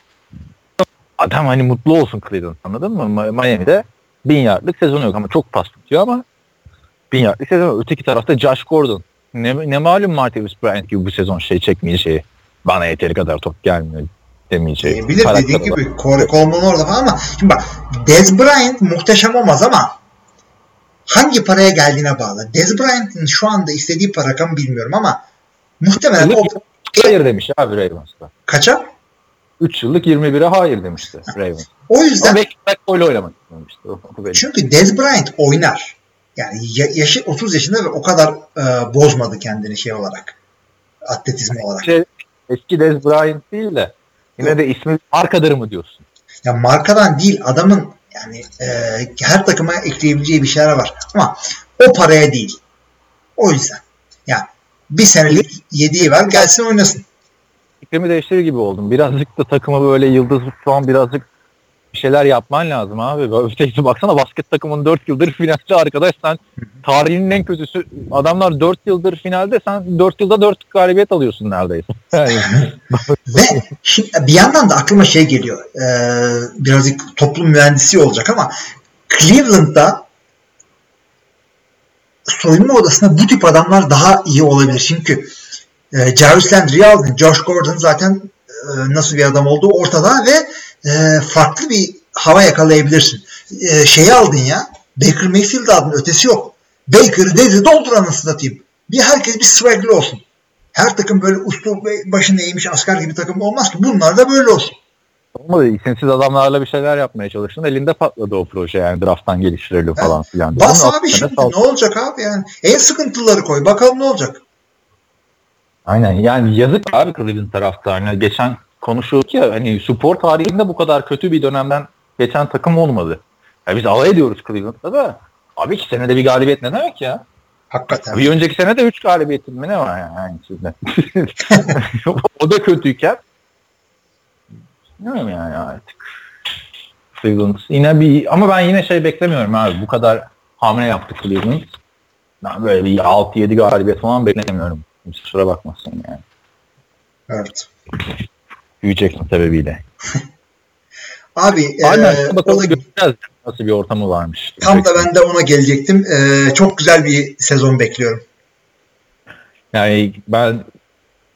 adam hani mutlu olsun Cleveland anladın mı? Mi- Miami'de bin yardlık sezonu yok ama çok pas tutuyor ama bin yardlık sezon. Öteki tarafta Josh Gordon. Ne, ne malum Martavis Bryant gibi bu sezon şey çekmeyeceği. Bana yeteri kadar top gelmiyor demeyeceği. E, bilir dediğin gibi Corey Coleman orada falan ama şimdi bak Dez Bryant muhteşem olmaz ama hangi paraya geldiğine bağlı. Dez Bryant'ın şu anda istediği para rakamı bilmiyorum ama muhtemelen o Hayır demiş abi Ravens'ta. kaça? 3 yıllık 21'e hayır demişti Ravens. O yüzden Ama belki back goal oynamak istemişti. Çünkü Dez Bryant oynar. Yani ya- yaşı 30 yaşında ve o kadar e, bozmadı kendini şey olarak. Atletizm olarak. Şey, eski Dez Bryant değil de yine de ismi markadır mı diyorsun? Ya markadan değil adamın yani e, her takıma ekleyebileceği bir şeyler var. Ama o paraya değil. O yüzden. Ya bir senelik yediği var gelsin oynasın. Fikrimi değiştirir gibi oldum. Birazcık da takıma böyle yıldız şu an birazcık bir şeyler yapman lazım abi. Öteki baksana basket takımın 4 yıldır finalde arkadaş sen tarihinin en kötüsü adamlar 4 yıldır finalde sen 4 yılda 4 galibiyet alıyorsun neredeyse. Ve şimdi bir yandan da aklıma şey geliyor. E, birazcık toplum mühendisi olacak ama Cleveland'da soyunma odasında bu tip adamlar daha iyi olabilir. Çünkü e, Jarvis Landry'i aldın. Josh Gordon zaten e, nasıl bir adam olduğu ortada ve e, farklı bir hava yakalayabilirsin. E, şeyi aldın ya. Baker Mayfield aldın. Ötesi yok. Baker'ı dedi doldur anasını satayım. Bir herkes bir swagger olsun. Her takım böyle uslu başında eğmiş asker gibi takım olmaz ki. Bunlar da böyle olsun. Olmadı. İsimsiz adamlarla bir şeyler yapmaya çalıştın. Elinde patladı o proje yani drafttan geliştirelim falan filan. Bas Onun abi şimdi sal- ne olacak abi yani. En sıkıntıları koy. Bakalım ne olacak. Aynen yani yazık abi Cleveland taraftarına. Geçen konuşuyorduk ya hani spor tarihinde bu kadar kötü bir dönemden geçen takım olmadı. Ya biz alay ediyoruz Cleveland'da da. Abi iki senede bir galibiyet ne demek ya? Hakikaten. Bir önceki sene de 3 galibiyetin mi ne var yani hangisinde? o da kötüyken. Bilmiyorum yani artık. Cleveland yine bir ama ben yine şey beklemiyorum abi. Bu kadar hamle yaptı Cleveland. Ben böyle bir 6-7 galibiyet falan beklemiyorum. Kimse kusura bakmasın yani. Evet. Hugh sebebiyle. Abi Aynen. e, bakalım o da- göreceğiz nasıl bir ortamı varmış. tam da ben de ona gelecektim. E, çok güzel bir sezon bekliyorum. Yani ben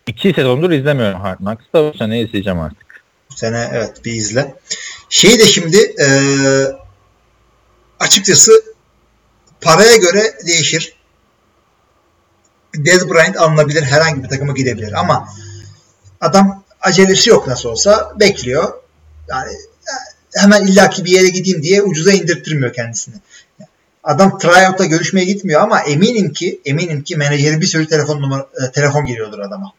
iki sezondur izlemiyorum Hard Knocks da bu sene izleyeceğim artık. Bu sene evet bir izle. Şey de şimdi e, açıkçası paraya göre değişir. Dez Bryant alınabilir. Herhangi bir takıma gidebilir. Ama adam acelesi yok nasıl olsa. Bekliyor. Yani e, hemen illaki bir yere gideyim diye ucuza indirttirmiyor kendisini. Adam tryout'a görüşmeye gitmiyor ama eminim ki eminim ki menajeri bir sürü telefon numara e, telefon geliyordur adama.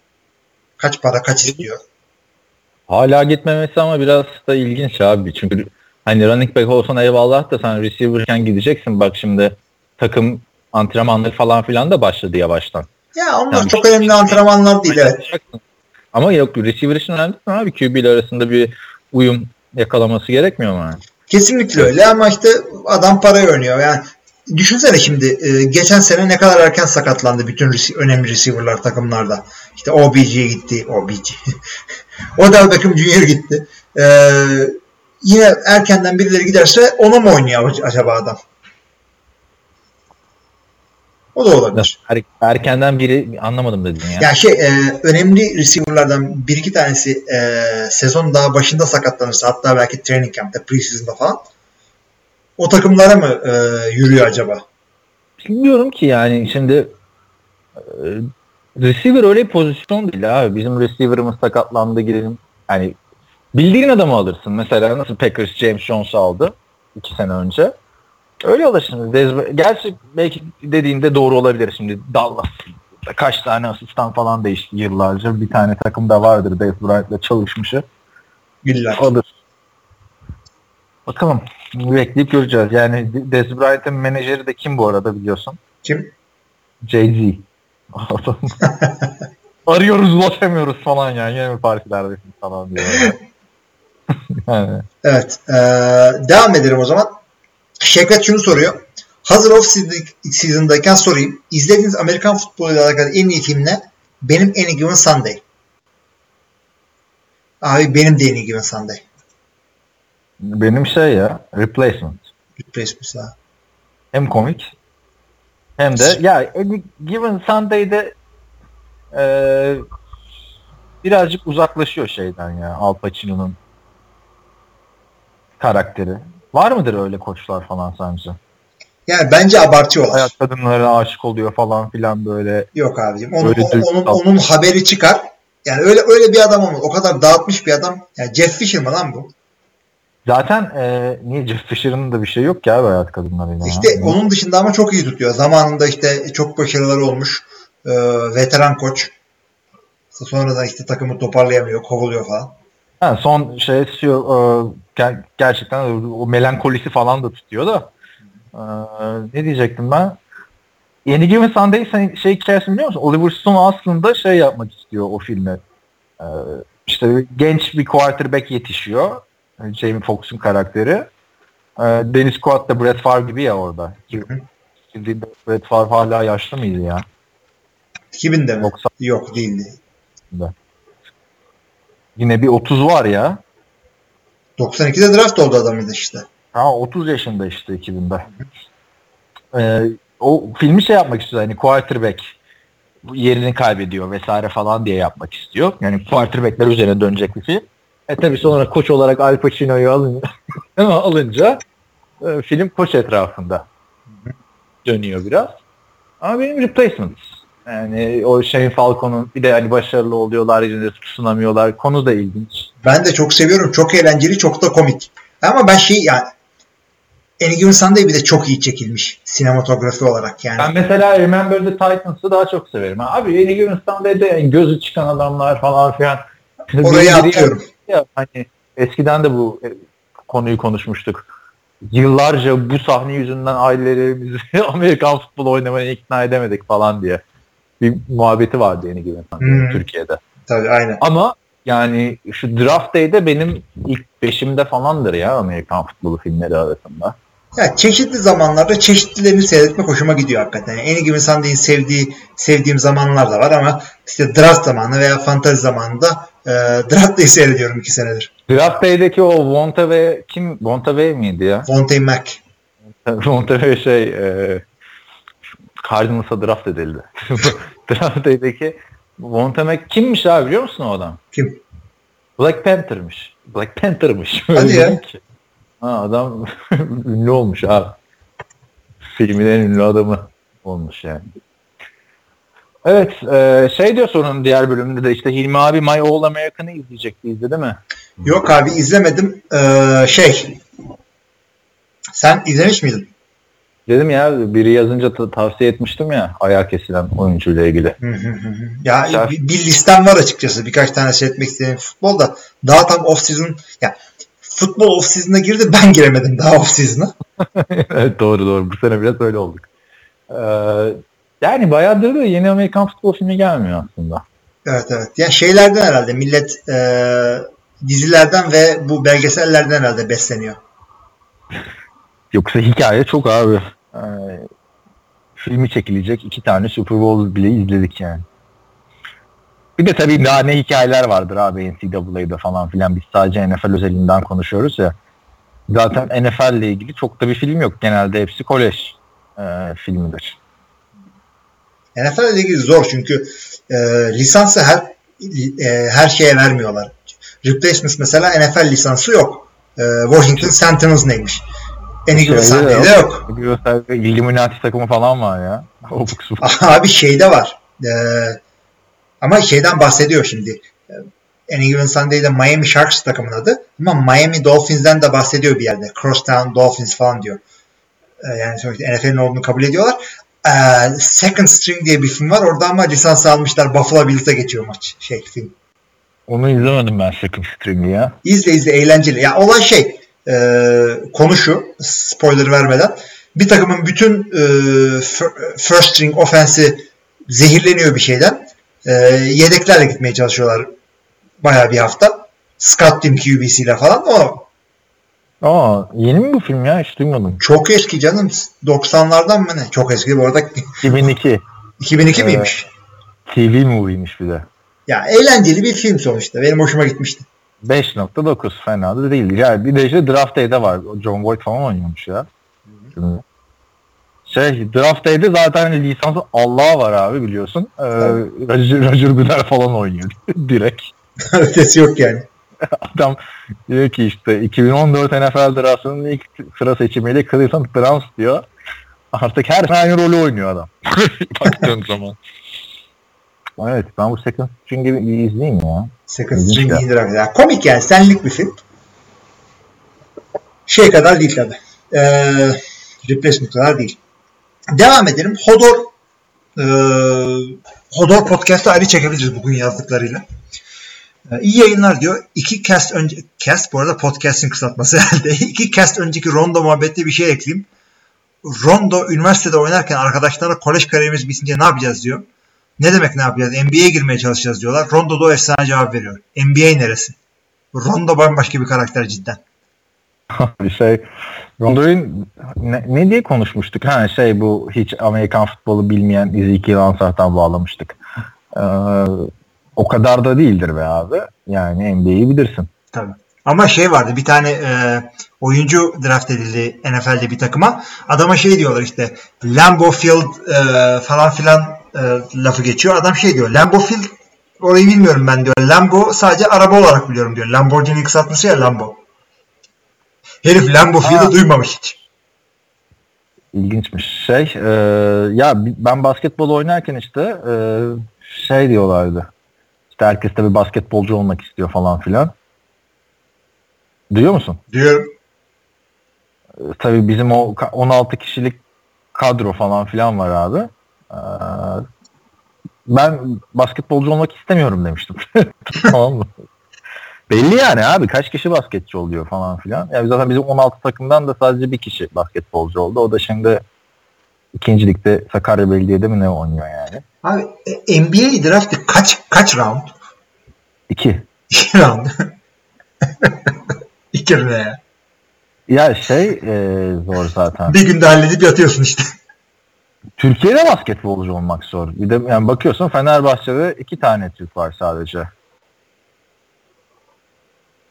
Kaç para kaç istiyor. Hala gitmemesi ama biraz da ilginç abi. Çünkü hani running back olsan eyvallah da sen receiver'ken gideceksin. Bak şimdi takım antrenmanları falan filan da başladı yavaştan. Ya onlar Yani çok önemli antrenmanlar değil evet. Ama yok receiver için önemli mi abi? QB ile arasında bir uyum yakalaması gerekmiyor mu? Yani? Kesinlikle öyle ama işte adam parayı oynuyor. Yani düşünsene şimdi e, geçen sene ne kadar erken sakatlandı bütün önemli receiver'lar takımlarda. İşte OBG'ye gitti. OBG. Odell Beckham Jr. gitti. E, yine erkenden birileri giderse ona mı oynuyor acaba adam? O da olabilir. Er- erkenden biri anlamadım dedin ya. Ya şey e, önemli receiver'lardan bir iki tanesi e, sezon daha başında sakatlanırsa hatta belki training camp'te preseason'da falan o takımlara mı e, yürüyor acaba? Bilmiyorum ki yani şimdi e, receiver öyle bir pozisyon değil abi. Bizim receiver'ımız sakatlandı gidelim. Yani bildiğin adamı alırsın. Mesela nasıl Packers James Jones'u aldı iki sene önce. Öyle alırsın. Dez- Gerçi belki dediğinde doğru olabilir şimdi. Dallas kaç tane asistan falan değişti yıllarca. Bir tane takımda vardır Dez Bryant'la çalışmışı. İlla. Alır. Bakalım. Bekleyip göreceğiz. Yani Dez Bryant'ın menajeri de kim bu arada biliyorsun? Kim? Jay-Z. Arıyoruz ulaşamıyoruz falan yani. Yine mi partilerdesin falan diyor. yani. Evet. E, devam edelim o zaman. Şevket şunu soruyor. Hazır off season'dayken sorayım. İzlediğiniz Amerikan futboluyla alakalı en iyi film ne? Benim Any Given Sunday. Abi benim de Any Given Sunday. Benim şey ya replacement. Replacements ha. Hem komik hem de ya Any Given Sunday'de e, birazcık uzaklaşıyor şeyden ya Al Pacino'nun karakteri. Var mıdır öyle koçlar falan sence? Yani bence abartıyorlar. Hayat kadınlara aşık oluyor falan filan böyle. Yok abicim. Onun, Öyle o- onun, onun haberi çıkar. Yani öyle öyle bir adam olmaz. O kadar dağıtmış bir adam. Yani Jeff Fisher mı lan bu? Zaten e, niye Jeff Fisher'ın da bir şey yok ki abi hayat kadınlarıyla. İşte ya. onun dışında ama çok iyi tutuyor. Zamanında işte çok başarıları olmuş. Ee, veteran koç. Sonradan işte takımı toparlayamıyor, kovuluyor falan. Ha, son şey istiyor, e, ger- gerçekten o melankolisi falan da tutuyor da. E, ne diyecektim ben? Yeni Given Sunday sen şey hikayesini biliyor musun? Oliver Stone aslında şey yapmak istiyor o filme. E, işte genç bir quarterback yetişiyor. Jamie Foxx'un karakteri. E, Dennis Quaid da Brett Favre gibi ya orada. Şimdi Brett Favre hala yaşlı mıydı ya? 2000'de mi? 90. Yok değildi. Yine bir 30 var ya. 92'de draft oldu adamın işte. Ha 30 yaşında işte 2000'de. Ee, o filmi şey yapmak istiyor hani quarterback yerini kaybediyor vesaire falan diye yapmak istiyor. Yani quarterbackler üzerine dönecek bir film. E tabi sonra koç olarak Al Pacino'yu alınca, alınca e, film koç etrafında dönüyor biraz. Ama benim replacement. Yani o Shane Falco'nun bir de hani başarılı oluyorlar, yüzünde tutunamıyorlar. Konu da ilginç. Ben de çok seviyorum. Çok eğlenceli, çok da komik. Ama ben şey yani Given Sunday bir de çok iyi çekilmiş sinematografi olarak yani. Ben mesela Remember the Titans'ı daha çok severim. Abi Given Sunday'de yani gözü çıkan adamlar falan filan. Orayı atlıyorum. Ya, hani eskiden de bu e, konuyu konuşmuştuk. Yıllarca bu sahne yüzünden ailelerimizi Amerikan futbolu oynamaya ikna edemedik falan diye. Bir muhabbeti vardı yeni gibi Hmm. Türkiye'de. Tabii aynen. Ama yani şu draft day'de benim ilk beşimde falandır ya Amerikan futbolu filmleri arasında. Ya çeşitli zamanlarda çeşitlilerini seyretmek hoşuma gidiyor hakikaten. Yani Any Given Sunday'in sevdiği, sevdiğim zamanlar da var ama işte draft zamanı veya fantazi zamanında e, draft day'i seyrediyorum iki senedir. Draft day'deki o Vontave kim? Vontave miydi ya? Fontaine Mac. Vontave şey e, Cardinals'a draft edildi. draft day'deki Vontave kimmiş abi biliyor musun o adam? Kim? Black Panther'mış. Black Panther'mış. Hadi Öyle ya. ki. Ha, adam ünlü olmuş abi. Filmin en ünlü adamı olmuş yani. Evet, e, şey diyor sonun diğer bölümünde de işte Hilmi abi My All American'ı izleyecekti izledi mi? Yok abi izlemedim. Ee, şey sen izlemiş miydin? Dedim ya biri yazınca ta- tavsiye etmiştim ya ayağı kesilen oyuncuyla ilgili. Ya Güzel. bir, bir listem var açıkçası. Birkaç tane seyretmek istediğim futbolda. Daha tam off season ya futbol off season'a girdi ben giremedim daha off season'a. evet doğru doğru bu sene biraz öyle olduk. Ee, yani bayağıdır da yeni Amerikan futbol filmi gelmiyor aslında. Evet evet. Yani şeylerden herhalde millet e, dizilerden ve bu belgesellerden herhalde besleniyor. Yoksa hikaye çok abi. Ee, filmi çekilecek iki tane Super Bowl bile izledik yani. Bir de tabii daha ne hikayeler vardır abi NCAA'da falan filan. Biz sadece NFL özelinden konuşuyoruz ya. Zaten NFL ile ilgili çok da bir film yok. Genelde hepsi kolej e, filmidir. NFL ile ilgili zor çünkü e, lisansı her e, her şeye vermiyorlar. Replacements mesela NFL lisansı yok. E, Washington Sentinels neymiş? En iyi Şeyde de Sunday'de yok. Göster- Illuminati takımı falan var ya. Abi şeyde var. E, ama şeyden bahsediyor şimdi. E, Any Given Sunday'de Miami Sharks takımın adı. Ama Miami Dolphins'den de bahsediyor bir yerde. Crosstown Dolphins falan diyor. E, yani sonuçta NFL'in olduğunu kabul ediyorlar. E, Second String diye bir film var. Orada ama lisans almışlar. Buffalo Bills'e geçiyor maç. Şey film. Onu izlemedim ben Second String'i ya. İzle izle eğlenceli. Ya olay şey e, konu şu spoiler vermeden bir takımın bütün e, fir- first string offense'i zehirleniyor bir şeyden. E, yedeklerle gitmeye çalışıyorlar bayağı bir hafta. Scott Tim QB'siyle falan. O Aa yeni mi bu film ya? Hiç duymadım. çok eski canım. 90'lardan mı ne? Çok eski. Bu arada 2002. 2002 Evet. miymiş? TV movie'ymiş bir de. Ya eğlenceli bir film sonuçta. Benim hoşuma gitmişti. 5.9 fena da değil. Yani bir de işte Draft Day'de var. John Boyd falan oynuyormuş ya. Şimdi. Şey Draft Day'de zaten lisansı Allah var abi biliyorsun. Ee, Roger, Roger Goodell falan oynuyor direkt. Ötesi yok yani. Adam diyor ki işte 2014 NFL draftının ilk sıra seçimiyle Cleveland Browns diyor. Artık her sene aynı rolü oynuyor adam. Baktığın zaman. Evet ben bu Second String'i izleyeyim ya. Second String ya. iyidir arkadaşlar. Komik yani. Senlik bir film. Şey kadar değil tabi. Ee, replacement kadar değil. Devam edelim. Hodor ee, Hodor podcast'ı ayrı çekebiliriz bugün yazdıklarıyla. Ee, iyi yayınlar diyor. İki cast önce cast bu arada podcast'in kısaltması herhalde. İki cast önceki Rondo muhabbette bir şey ekleyeyim. Rondo üniversitede oynarken arkadaşlarla kolej kariyerimiz bitince ne yapacağız diyor. Ne demek ne yapacağız? NBA'ye girmeye çalışacağız diyorlar. Rondo da o efsane cevap veriyor. NBA neresi? Rondo bambaşka bir karakter cidden. bir şey Rondo'nun ne, ne diye konuşmuştuk? Ha şey bu hiç Amerikan futbolu bilmeyen Ezekiel Ansah'tan bağlamıştık. Ee, o kadar da değildir be abi. Yani NBA'yi bilirsin. Tabii. Ama şey vardı bir tane e, oyuncu draft edildi NFL'de bir takıma. Adama şey diyorlar işte Lambeau Field e, falan filan e, lafı geçiyor. Adam şey diyor Lambeau Field Orayı bilmiyorum ben diyor. Lambo sadece araba olarak biliyorum diyor. Lamborghini kısaltması ya Lambo. Herif Lambo. Field'ı duymamış hiç. İlginçmiş. Şey, e, ya ben basketbol oynarken işte e, şey diyorlardı. İşte herkes bir basketbolcu olmak istiyor falan filan. Duyuyor musun? Diyorum. E, tabii bizim o ka- 16 kişilik kadro falan filan var abi. E, ben basketbolcu olmak istemiyorum demiştim. tamam mı? Belli yani abi kaç kişi basketçi oluyor falan filan. Yani zaten bizim 16 takımdan da sadece bir kişi basketbolcu oldu. O da şimdi ikinci ligde Sakarya Belediye'de mi ne oynuyor yani? Abi e, NBA draftı kaç kaç round? İki. İki round. İki ne ya? Ya şey e, zor zaten. Bir günde halledip yatıyorsun işte. Türkiye'de basketbolcu olmak zor. Bir de yani bakıyorsun Fenerbahçe'de iki tane Türk var sadece.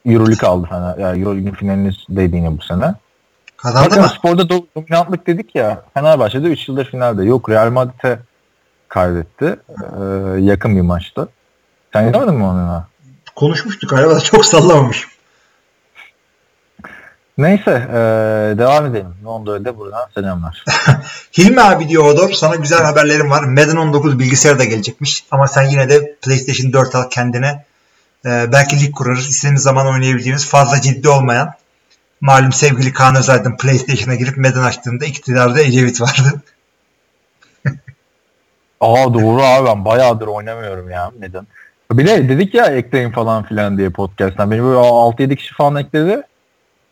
Euroleague aldı Fener. Yani Euroleague'in finalindeydi yine bu sene. Kazandı Zaten mı? sporda do- dominantlık dedik ya. Fenerbahçe'de 3 yıldır finalde. Yok Real Madrid'e kaybetti. Ee, yakın bir maçtı. Sen izlemedin mi onu? Konuşmuştuk galiba da çok sallamamış. Neyse ee, devam edelim. Londra'da buradan selamlar. Hilmi abi diyor Hodor sana güzel haberlerim var. Madden 19 bilgisayara da gelecekmiş. Ama sen yine de PlayStation 4 al kendine. Ee, belki lig kurarız. İstediğimiz zaman oynayabileceğimiz fazla ciddi olmayan. Malum sevgili Kaan Özaydın PlayStation'a girip Madden açtığında iktidarda Ecevit vardı. Aa doğru abi ben bayağıdır oynamıyorum ya. Neden? Bir de dedik ya ekleyin falan filan diye podcast'tan. Beni böyle 6-7 kişi falan ekledi.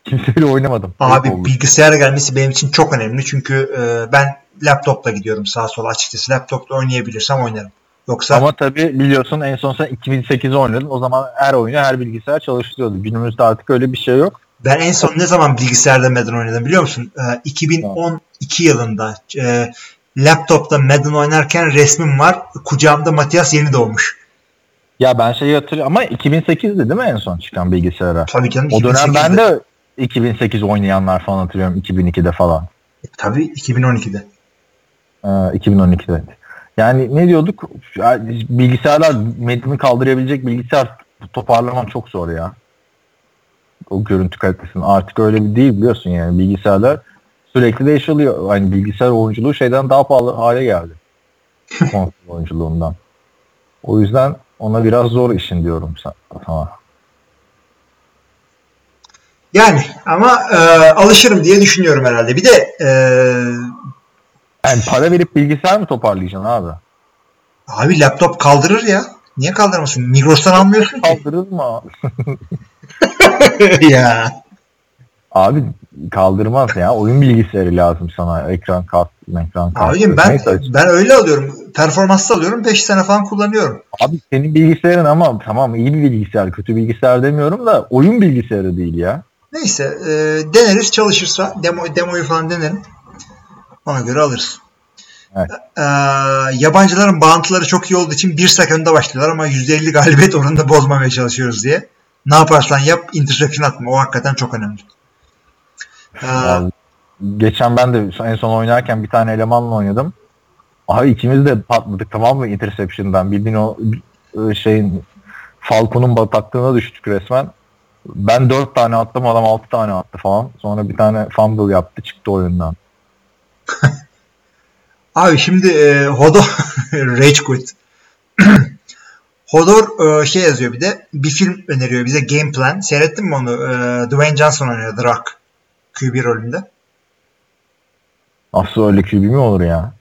Kimseyle oynamadım. Abi oldu. bilgisayara gelmesi benim için çok önemli. Çünkü e, ben laptopla gidiyorum sağa sola açıkçası. Laptopla oynayabilirsem oynarım. Yoksa Ama tabii biliyorsun en son sen 2008'de oynadın. O zaman her oyunu her bilgisayar çalıştırıyordu. Günümüzde artık öyle bir şey yok. Ben en son ne zaman bilgisayarda Madden oynadım biliyor musun? Ee, 2012 yılında e, laptopta Madden oynarken resmim var. Kucağımda Matias yeni doğmuş. Ya ben şeyi hatırlıyorum ama 2008'di değil mi en son çıkan bilgisayara? Tabii canım. O dönem 2008'de. ben de 2008 oynayanlar falan hatırlıyorum 2002'de falan. Tabii 2012'de. Ee, 2012'de. Yani ne diyorduk? Ya, bilgisayarlar metni kaldırabilecek bilgisayar toparlaman çok zor ya. O görüntü kalitesini. Artık öyle bir değil biliyorsun yani. Bilgisayarlar sürekli değişiliyor. Yani bilgisayar oyunculuğu şeyden daha pahalı hale geldi. Konsol oyunculuğundan. O yüzden ona biraz zor işin diyorum sa- sana. Yani ama e, alışırım diye düşünüyorum herhalde. Bir de e, Yani para verip bilgisayar mı toparlayacaksın abi? abi laptop kaldırır ya. Niye kaldırmasın? Migros'tan almıyorsun ki. Kaldırır mı? ya. Abi kaldırmaz ya. Oyun bilgisayarı lazım sana. Ekran kart, ekran kart. Abicim ben Neyse. ben öyle alıyorum. Performanslı alıyorum. 5 sene falan kullanıyorum. Abi senin bilgisayarın ama tamam iyi bir bilgisayar. Kötü bilgisayar demiyorum da oyun bilgisayarı değil ya. Neyse e, deneriz çalışırsa demo, demoyu falan denerim. Ona göre alırız. Evet. E, yabancıların bağıntıları çok iyi olduğu için bir sekunda başlıyorlar ama %50 galibiyet oranında bozmamaya çalışıyoruz diye. Ne yaparsan yap interception atma. O hakikaten çok önemli. E, Yani geçen ben de en son oynarken bir tane elemanla oynadım. Abi ikimiz de patladık tamam mı interception'dan. Bildiğin o e, şeyin Falcon'un bataklığına düştük resmen. Ben dört tane attım adam altı tane attı falan. Sonra bir tane fumble yaptı çıktı oyundan. abi şimdi e, Hodor Rage Quit. Hodor e, şey yazıyor bir de bir film öneriyor bize Game Plan. Seyrettin mi onu? E, Dwayne Johnson oynuyor The Rock. QB rolünde. Nasıl öyle QB mi olur ya?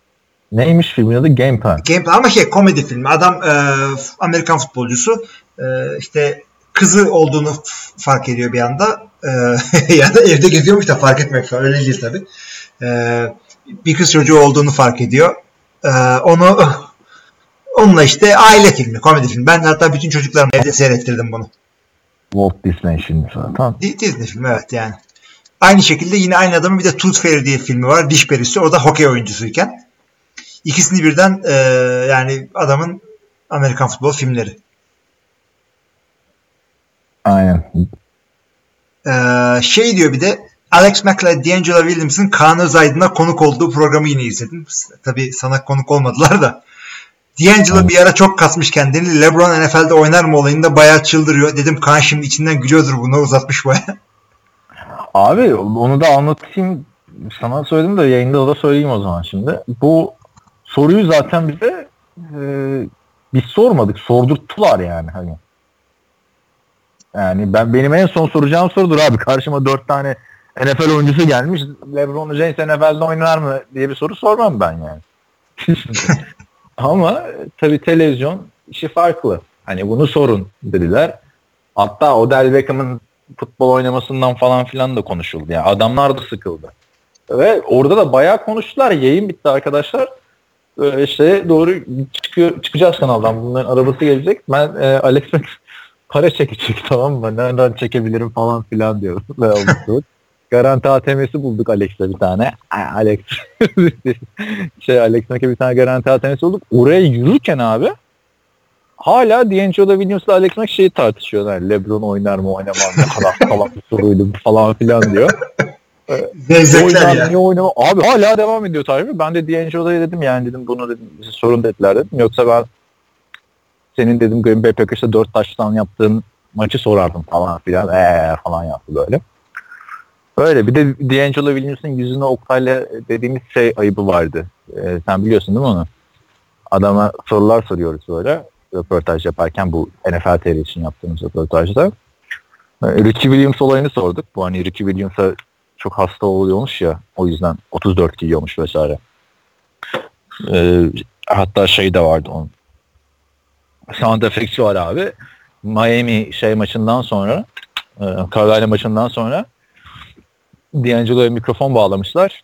Neymiş filmin adı? Game Plan. Game Plan ama şey komedi filmi. Adam e, Amerikan futbolcusu e, işte kızı olduğunu fark ediyor bir anda. E, ya da evde geziyormuş da fark etmek falan. Öyle değil tabii. E, bir kız çocuğu olduğunu fark ediyor. E, onu onunla işte aile filmi, komedi filmi. Ben hatta bütün çocuklarıma evde seyrettirdim bunu. Walt Disney şimdi zaten. Di- Disney filmi evet yani. Aynı şekilde yine aynı adamın bir de Tooth Fairy diye filmi var. Diş perisi. O da hokey oyuncusuyken. İkisini birden e, yani adamın Amerikan futbol filmleri. Aynen. Ee, şey diyor bir de Alex Mack'la D'Angelo Williams'ın Kaan Özaydın'a konuk olduğu programı yine izledim. Tabii sana konuk olmadılar da. D'Angelo bir ara çok kasmış kendini. LeBron NFL'de oynar mı olayında bayağı çıldırıyor. Dedim Kaan şimdi içinden gülüyordur bunu uzatmış bayağı. Abi onu da anlatayım. Sana söyledim de yayında da söyleyeyim o zaman şimdi. Bu soruyu zaten bize e, biz sormadık. Sordurttular yani hani. Yani ben benim en son soracağım sorudur abi. Karşıma dört tane NFL oyuncusu gelmiş. LeBron James NFL'de oynar mı diye bir soru sormam ben yani. Ama tabii televizyon işi farklı. Hani bunu sorun dediler. Hatta Odell Beckham'ın futbol oynamasından falan filan da konuşuldu. Yani adamlar da sıkıldı. Ve orada da bayağı konuştular. Yayın bitti arkadaşlar. Ee, işte doğru çıkıyor, çıkacağız kanaldan. Bunların arabası gelecek. Ben e, Alex Mack para çekecek tamam mı? Nereden çekebilirim falan filan diyor. Garanti ATM'si bulduk Alex'le bir tane. Alex şey Alex Mack'e bir tane garanti ATM'si bulduk. Oraya yürürken abi hala D'Angelo Williams'la Alex Mack şeyi tartışıyorlar. LeBron oynar mı oynamaz mı kadar salak bir soruydu falan filan diyor. Zevzekler ya. Niye oynama? Abi hala devam ediyor tabii. Ben de D'Angelo'ya dedim yani dedim bunu dedim sorun dediler dedim. Yoksa ben senin dedim Green Bay Packers'ta 4 taştan yaptığın maçı sorardım falan filan. Eee falan yaptı böyle. Öyle bir de D'Angelo Williams'ın yüzüne Oktay'la dediğimiz şey ayıbı vardı. Ee, sen biliyorsun değil mi onu? Adama sorular soruyoruz böyle röportaj yaparken bu NFL TR için yaptığımız röportajda. Ee, Ricky Williams olayını sorduk. Bu hani Ricky Williams'a çok hasta oluyormuş ya o yüzden 34 giyiyormuş vesaire. Ee, hatta şey de vardı onun. Sound effect'i var abi. Miami şey maçından sonra e, Carolina maçından sonra D'Angelo'ya mikrofon bağlamışlar.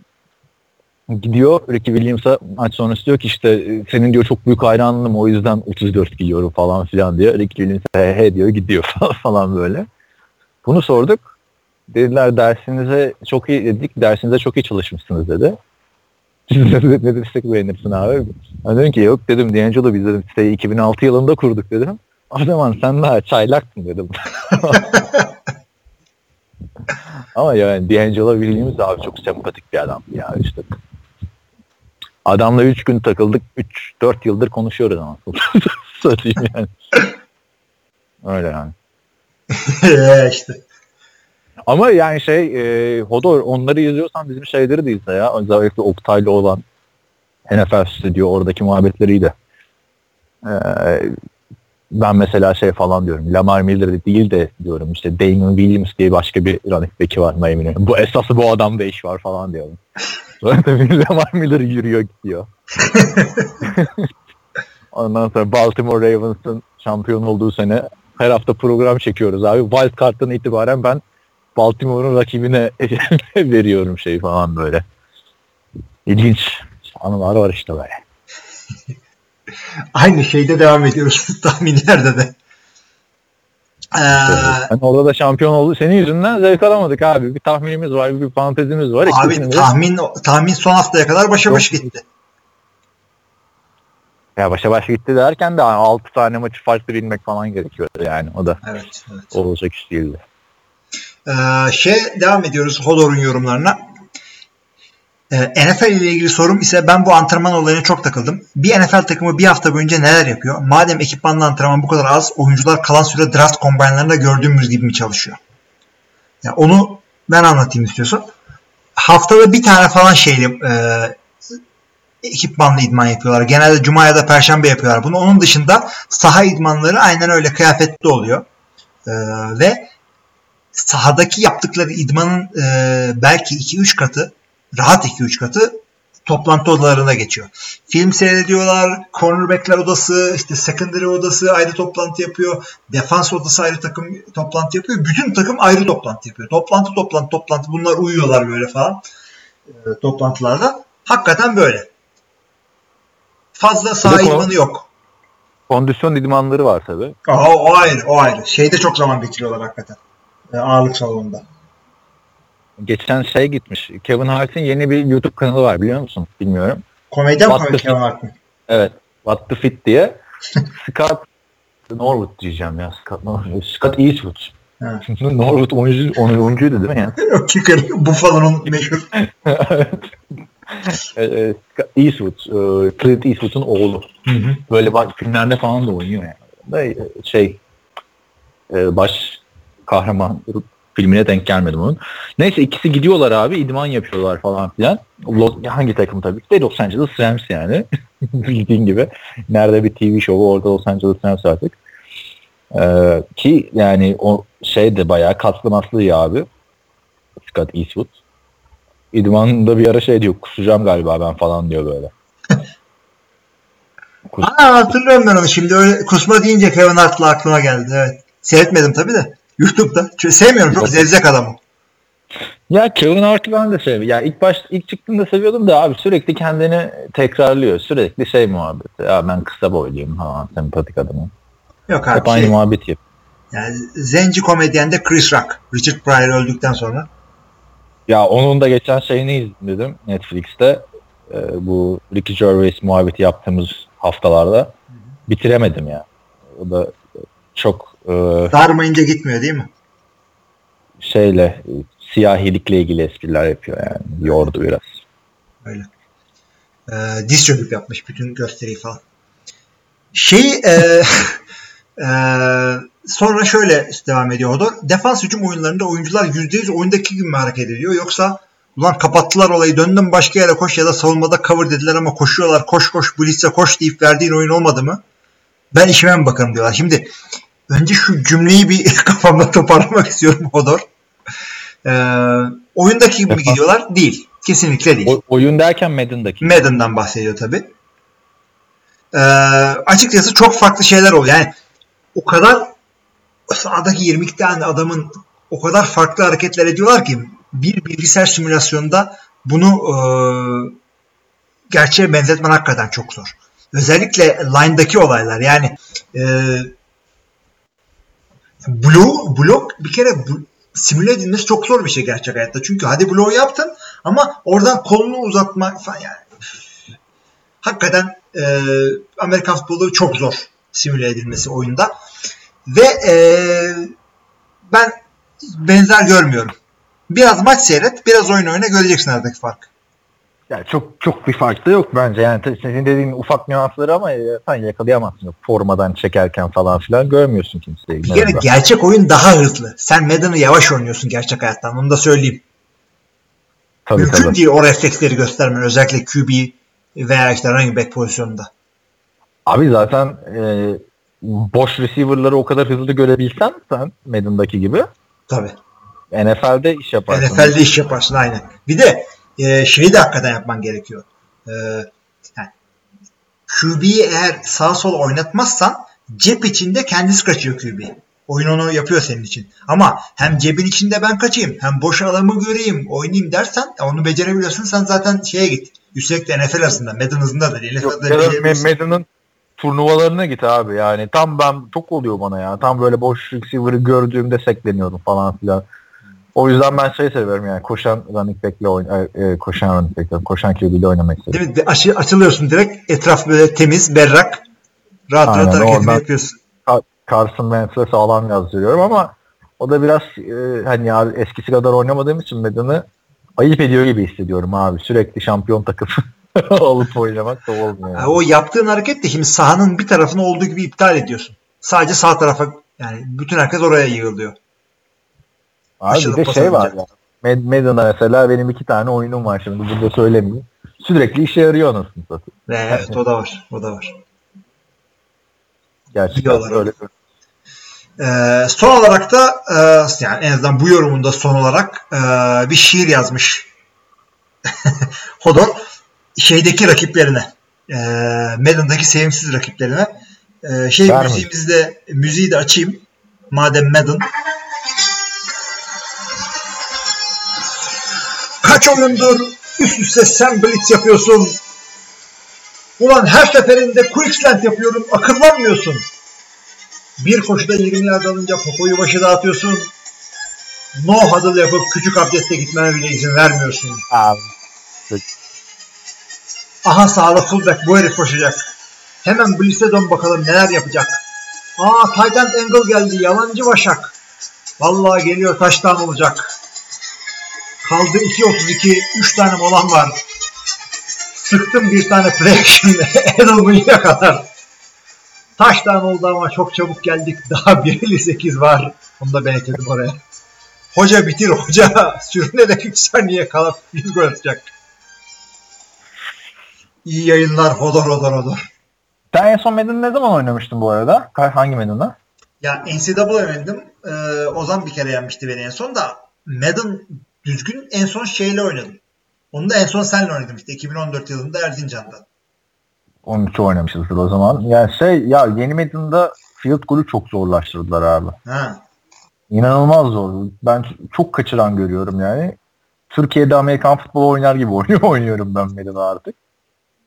Gidiyor Ricky Williams'a maç sonrası diyor ki işte senin diyor çok büyük hayranlığım o yüzden 34 giyiyorum falan filan diyor. Ricky Williams he he diyor gidiyor falan böyle. Bunu sorduk. Dediler dersinize çok iyi dedik. Dersinize çok iyi çalışmışsınız dedi. Ne dersek beğenirsin abi. Ben dedim ki yok dedim D'Angelo biz dedim siteyi 2006 yılında kurduk dedim. O zaman sen daha çaylaktın dedim. Ama yani D'Angelo Williams abi çok sempatik bir adam ya işte. Adamla 3 gün takıldık. 3-4 yıldır konuşuyoruz ama. Satayım yani. Öyle yani. işte. Ama yani şey e, Hodor onları yazıyorsan bizim şeyleri de izle ya. Özellikle Oktay'la olan NFL stüdyo oradaki muhabbetleriydi. Ee, ben mesela şey falan diyorum. Lamar Miller değil de diyorum işte Damon Williams diye başka bir running back'i var Miami'nin. Bu esası bu adamda iş var falan diyorum. Sonra tabii Lamar Miller yürüyor gidiyor. Ondan sonra Baltimore Ravens'ın şampiyon olduğu sene her hafta program çekiyoruz abi. Wild Card'dan itibaren ben Baltimore'un rakibine veriyorum şey falan böyle. İlginç anılar var işte böyle. Aynı şeyde devam ediyoruz tahminlerde de. Ee, yani orada da şampiyon oldu. Senin yüzünden zevk alamadık abi. Bir tahminimiz var, bir fantezimiz var. Abi İkisini tahmin de... tahmin son haftaya kadar başa baş gitti. Ya başa baş gitti derken de 6 tane maçı farklı bilmek falan gerekiyor yani. O da evet, evet. olacak iş değildi. Ee, şey devam ediyoruz Hodor'un yorumlarına. Ee, NFL ile ilgili sorum ise ben bu antrenman olayına çok takıldım. Bir NFL takımı bir hafta boyunca neler yapıyor? Madem ekipmanlı antrenman bu kadar az, oyuncular kalan süre draft kombaynlarında gördüğümüz gibi mi çalışıyor? Yani onu ben anlatayım istiyorsun. Haftada bir tane falan şeyli e, ekipmanlı idman yapıyorlar. Genelde cuma ya da perşembe yapıyorlar bunu. Onun dışında saha idmanları aynen öyle kıyafetli oluyor. E, ve sahadaki yaptıkları idmanın e, belki 2-3 katı rahat 2-3 katı toplantı odalarına geçiyor. Film seyrediyorlar, cornerbackler odası, işte secondary odası ayrı toplantı yapıyor, defans odası ayrı takım toplantı yapıyor. Bütün takım ayrı toplantı yapıyor. Toplantı, toplantı, toplantı. Bunlar uyuyorlar böyle falan e, toplantılarda. Hakikaten böyle. Fazla idmanı yok. Kondisyon idmanları var tabi. Aha, o ayrı, o ayrı. Şeyde çok zaman geçiriyorlar hakikaten. E, ağırlık salonunda. Geçen şey gitmiş. Kevin Hart'ın yeni bir YouTube kanalı var biliyor musun? Bilmiyorum. Komedyen mi Kevin Hart mı? Evet. What the Fit diye. Scott Norwood diyeceğim ya. Scott Norwood. Scott Eastwood. Norwood oyuncu, oyuncuydu değil mi yani? Kicker. Buffalo'nun meşhur. evet. E, e, Eastwood, Clint Eastwood'un oğlu. Hı hı. Böyle bak filmlerde falan da oynuyor yani. Şey baş kahraman filmine denk gelmedim onun. Neyse ikisi gidiyorlar abi idman yapıyorlar falan filan. Los, hangi takım tabii ki de Los Angeles Rams yani. Bildiğin gibi. Nerede bir TV şovu orada Los Angeles Rams artık. Ee, ki yani o şey de bayağı kaslı maslı ya abi. Scott Eastwood. İdmanında bir ara şey diyor kusacağım galiba ben falan diyor böyle. Kus- Aa, hatırlıyorum ben onu. Şimdi öyle kusma deyince Kevin Hart'la aklıma geldi. Evet. Seyretmedim tabii de. YouTube'da. Çünkü sevmiyorum. Çok zevzek adamı. Ya Kevin Hart'ı ben de seviyorum. Ya ilk baş ilk çıktığında seviyordum da abi sürekli kendini tekrarlıyor. Sürekli şey muhabbeti. Ya ben kısa boyluyum falan sempatik adamım. Yok Hep abi. aynı Şey, muhabbet yapıyor. yani zenci komedyen de Chris Rock. Richard Pryor öldükten sonra. Ya onun da geçen şeyini izledim Netflix'te. Ee, bu Ricky Gervais muhabbeti yaptığımız haftalarda. Bitiremedim ya. O da çok e, Darmayınca gitmiyor değil mi? şeyle siyahilikle ilgili espriler yapıyor yani. Yordu biraz. Öyle. Ee, diz çöküp yapmış bütün gösteriyi falan. Şey e, e, sonra şöyle devam ediyor Hodor. Defans hücum oyunlarında oyuncular %100 oyundaki gibi mi hareket ediyor yoksa ulan kapattılar olayı döndüm başka yere koş ya da savunmada cover dediler ama koşuyorlar koş koş blitz'e koş deyip verdiğin oyun olmadı mı? Ben işime mi bakarım diyorlar. Şimdi önce şu cümleyi bir kafamda toparlamak istiyorum Hodor. Ee, oyundaki gibi mi gidiyorlar? Değil. Kesinlikle değil. O, oyun derken Madden'daki. Madden'dan bahsediyor tabi. Ee, açıkçası çok farklı şeyler oluyor. Yani o kadar sahadaki 22 tane adamın o kadar farklı hareketler ediyorlar ki bir bilgisayar simülasyonunda bunu e, gerçeğe benzetmen hakikaten çok zor. Özellikle line'daki olaylar yani e, blue, blok bir kere simüle edilmesi çok zor bir şey gerçek hayatta. Çünkü hadi bloğu yaptın ama oradan kolunu uzatmak falan yani. Hakikaten e, Amerikan futbolu çok zor simüle edilmesi oyunda. Ve e, ben benzer görmüyorum. Biraz maç seyret, biraz oyun oyna göreceksin aradaki fark. Yani çok çok bir fark da yok bence. Yani senin dediğin ufak nüansları ama e, sen yakalayamazsın. Formadan çekerken falan filan görmüyorsun kimseyi. Bir kere gerçek oyun daha hızlı. Sen Madden'ı yavaş oynuyorsun gerçek hayattan. Onu da söyleyeyim. tabii, Mümkün tabii. değil o refleksleri göstermen. Özellikle QB veya işte running back pozisyonunda. Abi zaten e, boş receiver'ları o kadar hızlı görebilsen sen Madden'daki gibi Tabii. NFL'de iş yaparsın. NFL'de iş yaparsın aynen. Bir de e, şeyi de hakikaten yapman gerekiyor. E, yani QB'yi eğer sağa sola oynatmazsan cep içinde kendisi kaçıyor QB. Oyun onu yapıyor senin için. Ama hem cebin içinde ben kaçayım hem boş alanımı göreyim oynayayım dersen e, onu becerebiliyorsun sen zaten şeye git. Üstelik de NFL arasında Madden hızında da NFL'de. Ma- Madden'ın turnuvalarına git abi yani. Tam ben çok oluyor bana ya. Tam böyle boş receiver'ı gördüğümde sekleniyorum falan filan. O yüzden ben şey seviyorum yani koşan running back'le oyn e, koşan running back'le koşan QB'yle oynamayı seviyorum. Değil mi? Açı, açılıyorsun direkt. Etraf böyle temiz, berrak. Rahat Aynen, rahat hareketini yapıyorsun. Carson Wentz'e sağlam yazdırıyorum ama o da biraz e, hani ya eskisi kadar oynamadığım için Madden'ı ayıp ediyor gibi hissediyorum abi. Sürekli şampiyon takım alıp oynamak da olmuyor. O yaptığın hareket de şimdi sahanın bir tarafını olduğu gibi iptal ediyorsun. Sadece sağ tarafa yani bütün herkes oraya yığılıyor. Abi aşırı bir de şey var ya. Mad- Madden'da mesela benim iki tane oyunum var şimdi burada söylemeyeyim. Sürekli işe yarıyor anasını satayım. Ve evet o da var. O da var. Gerçekten öyle. Ee, son olarak da e, yani en azından bu yorumunda son olarak e, bir şiir yazmış. Hodor şeydeki rakiplerine e, Madden'daki sevimsiz rakiplerine e, şey Var mı? müziğimizde müziği de açayım. Madem Madden. Kaç oyundur üst üste sen blitz yapıyorsun. Ulan her seferinde quickslant yapıyorum akıllanmıyorsun. Bir koşuda 20 yard alınca popoyu başı dağıtıyorsun. No huddle yapıp küçük abdestle gitmene bile izin vermiyorsun. Abi. Aha sağda fullback bu herif koşacak. Hemen blitz'e dön bakalım neler yapacak. Aa tight end angle geldi yalancı başak. Vallahi geliyor taştan olacak. Kaldı 2.32 3 tane molan var. Sıktım bir tane play action'da Edelman'ı kadar. Taştan oldu ama çok çabuk geldik. Daha 1.58 var. Onu da ben ekledim oraya. Hoca bitir hoca. Sürünerek 3 saniye kala 100 gol atacak. İyi yayınlar. Hodor hodor hodor. Sen en son Madden ne zaman oynamıştın bu arada? Hangi Madden'ı? Ya NCAA oynadım. Ee, Ozan bir kere yenmişti beni en son da. Madden düzgün en son şeyle oynadım. Onu da en son senle oynadım işte 2014 yılında Erzincan'da. 13 oynamışızdır o zaman. Yani şey ya yeni Madden'da field golü çok zorlaştırdılar abi. Ha. İnanılmaz zor. Ben çok kaçıran görüyorum yani. Türkiye'de Amerikan futbolu oynar gibi oynuyor oynuyorum ben Madden'ı artık.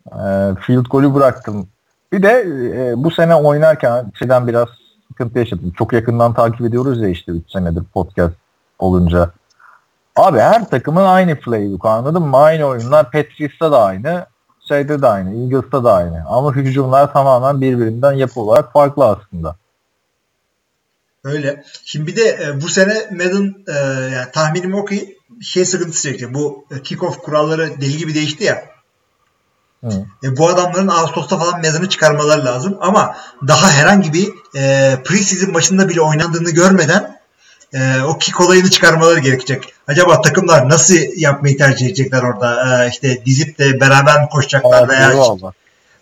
Ee, field golü bıraktım. Bir de e, bu sene oynarken şeyden biraz sıkıntı yaşadım. Çok yakından takip ediyoruz ya işte 3 senedir podcast olunca. Abi her takımın aynı playbook anladın mı? Aynı oyunlar. Patriots'ta da aynı. Şeyde de aynı. Eagles'ta da aynı. Ama hücumlar tamamen birbirinden yapı olarak farklı aslında. Öyle. Şimdi bir de e, bu sene Madden e, yani tahminim o ki şey sıkıntısı çekecek. Bu e, kickoff kuralları deli gibi değişti ya. Hı. E, bu adamların Ağustos'ta falan Madden'ı çıkarmaları lazım. Ama daha herhangi bir e, preseason maçında bile oynandığını görmeden e, o kick olayını çıkarmaları gerekecek. Acaba takımlar nasıl yapmayı tercih edecekler orada? E, işte dizip de beraber mi koşacaklar veya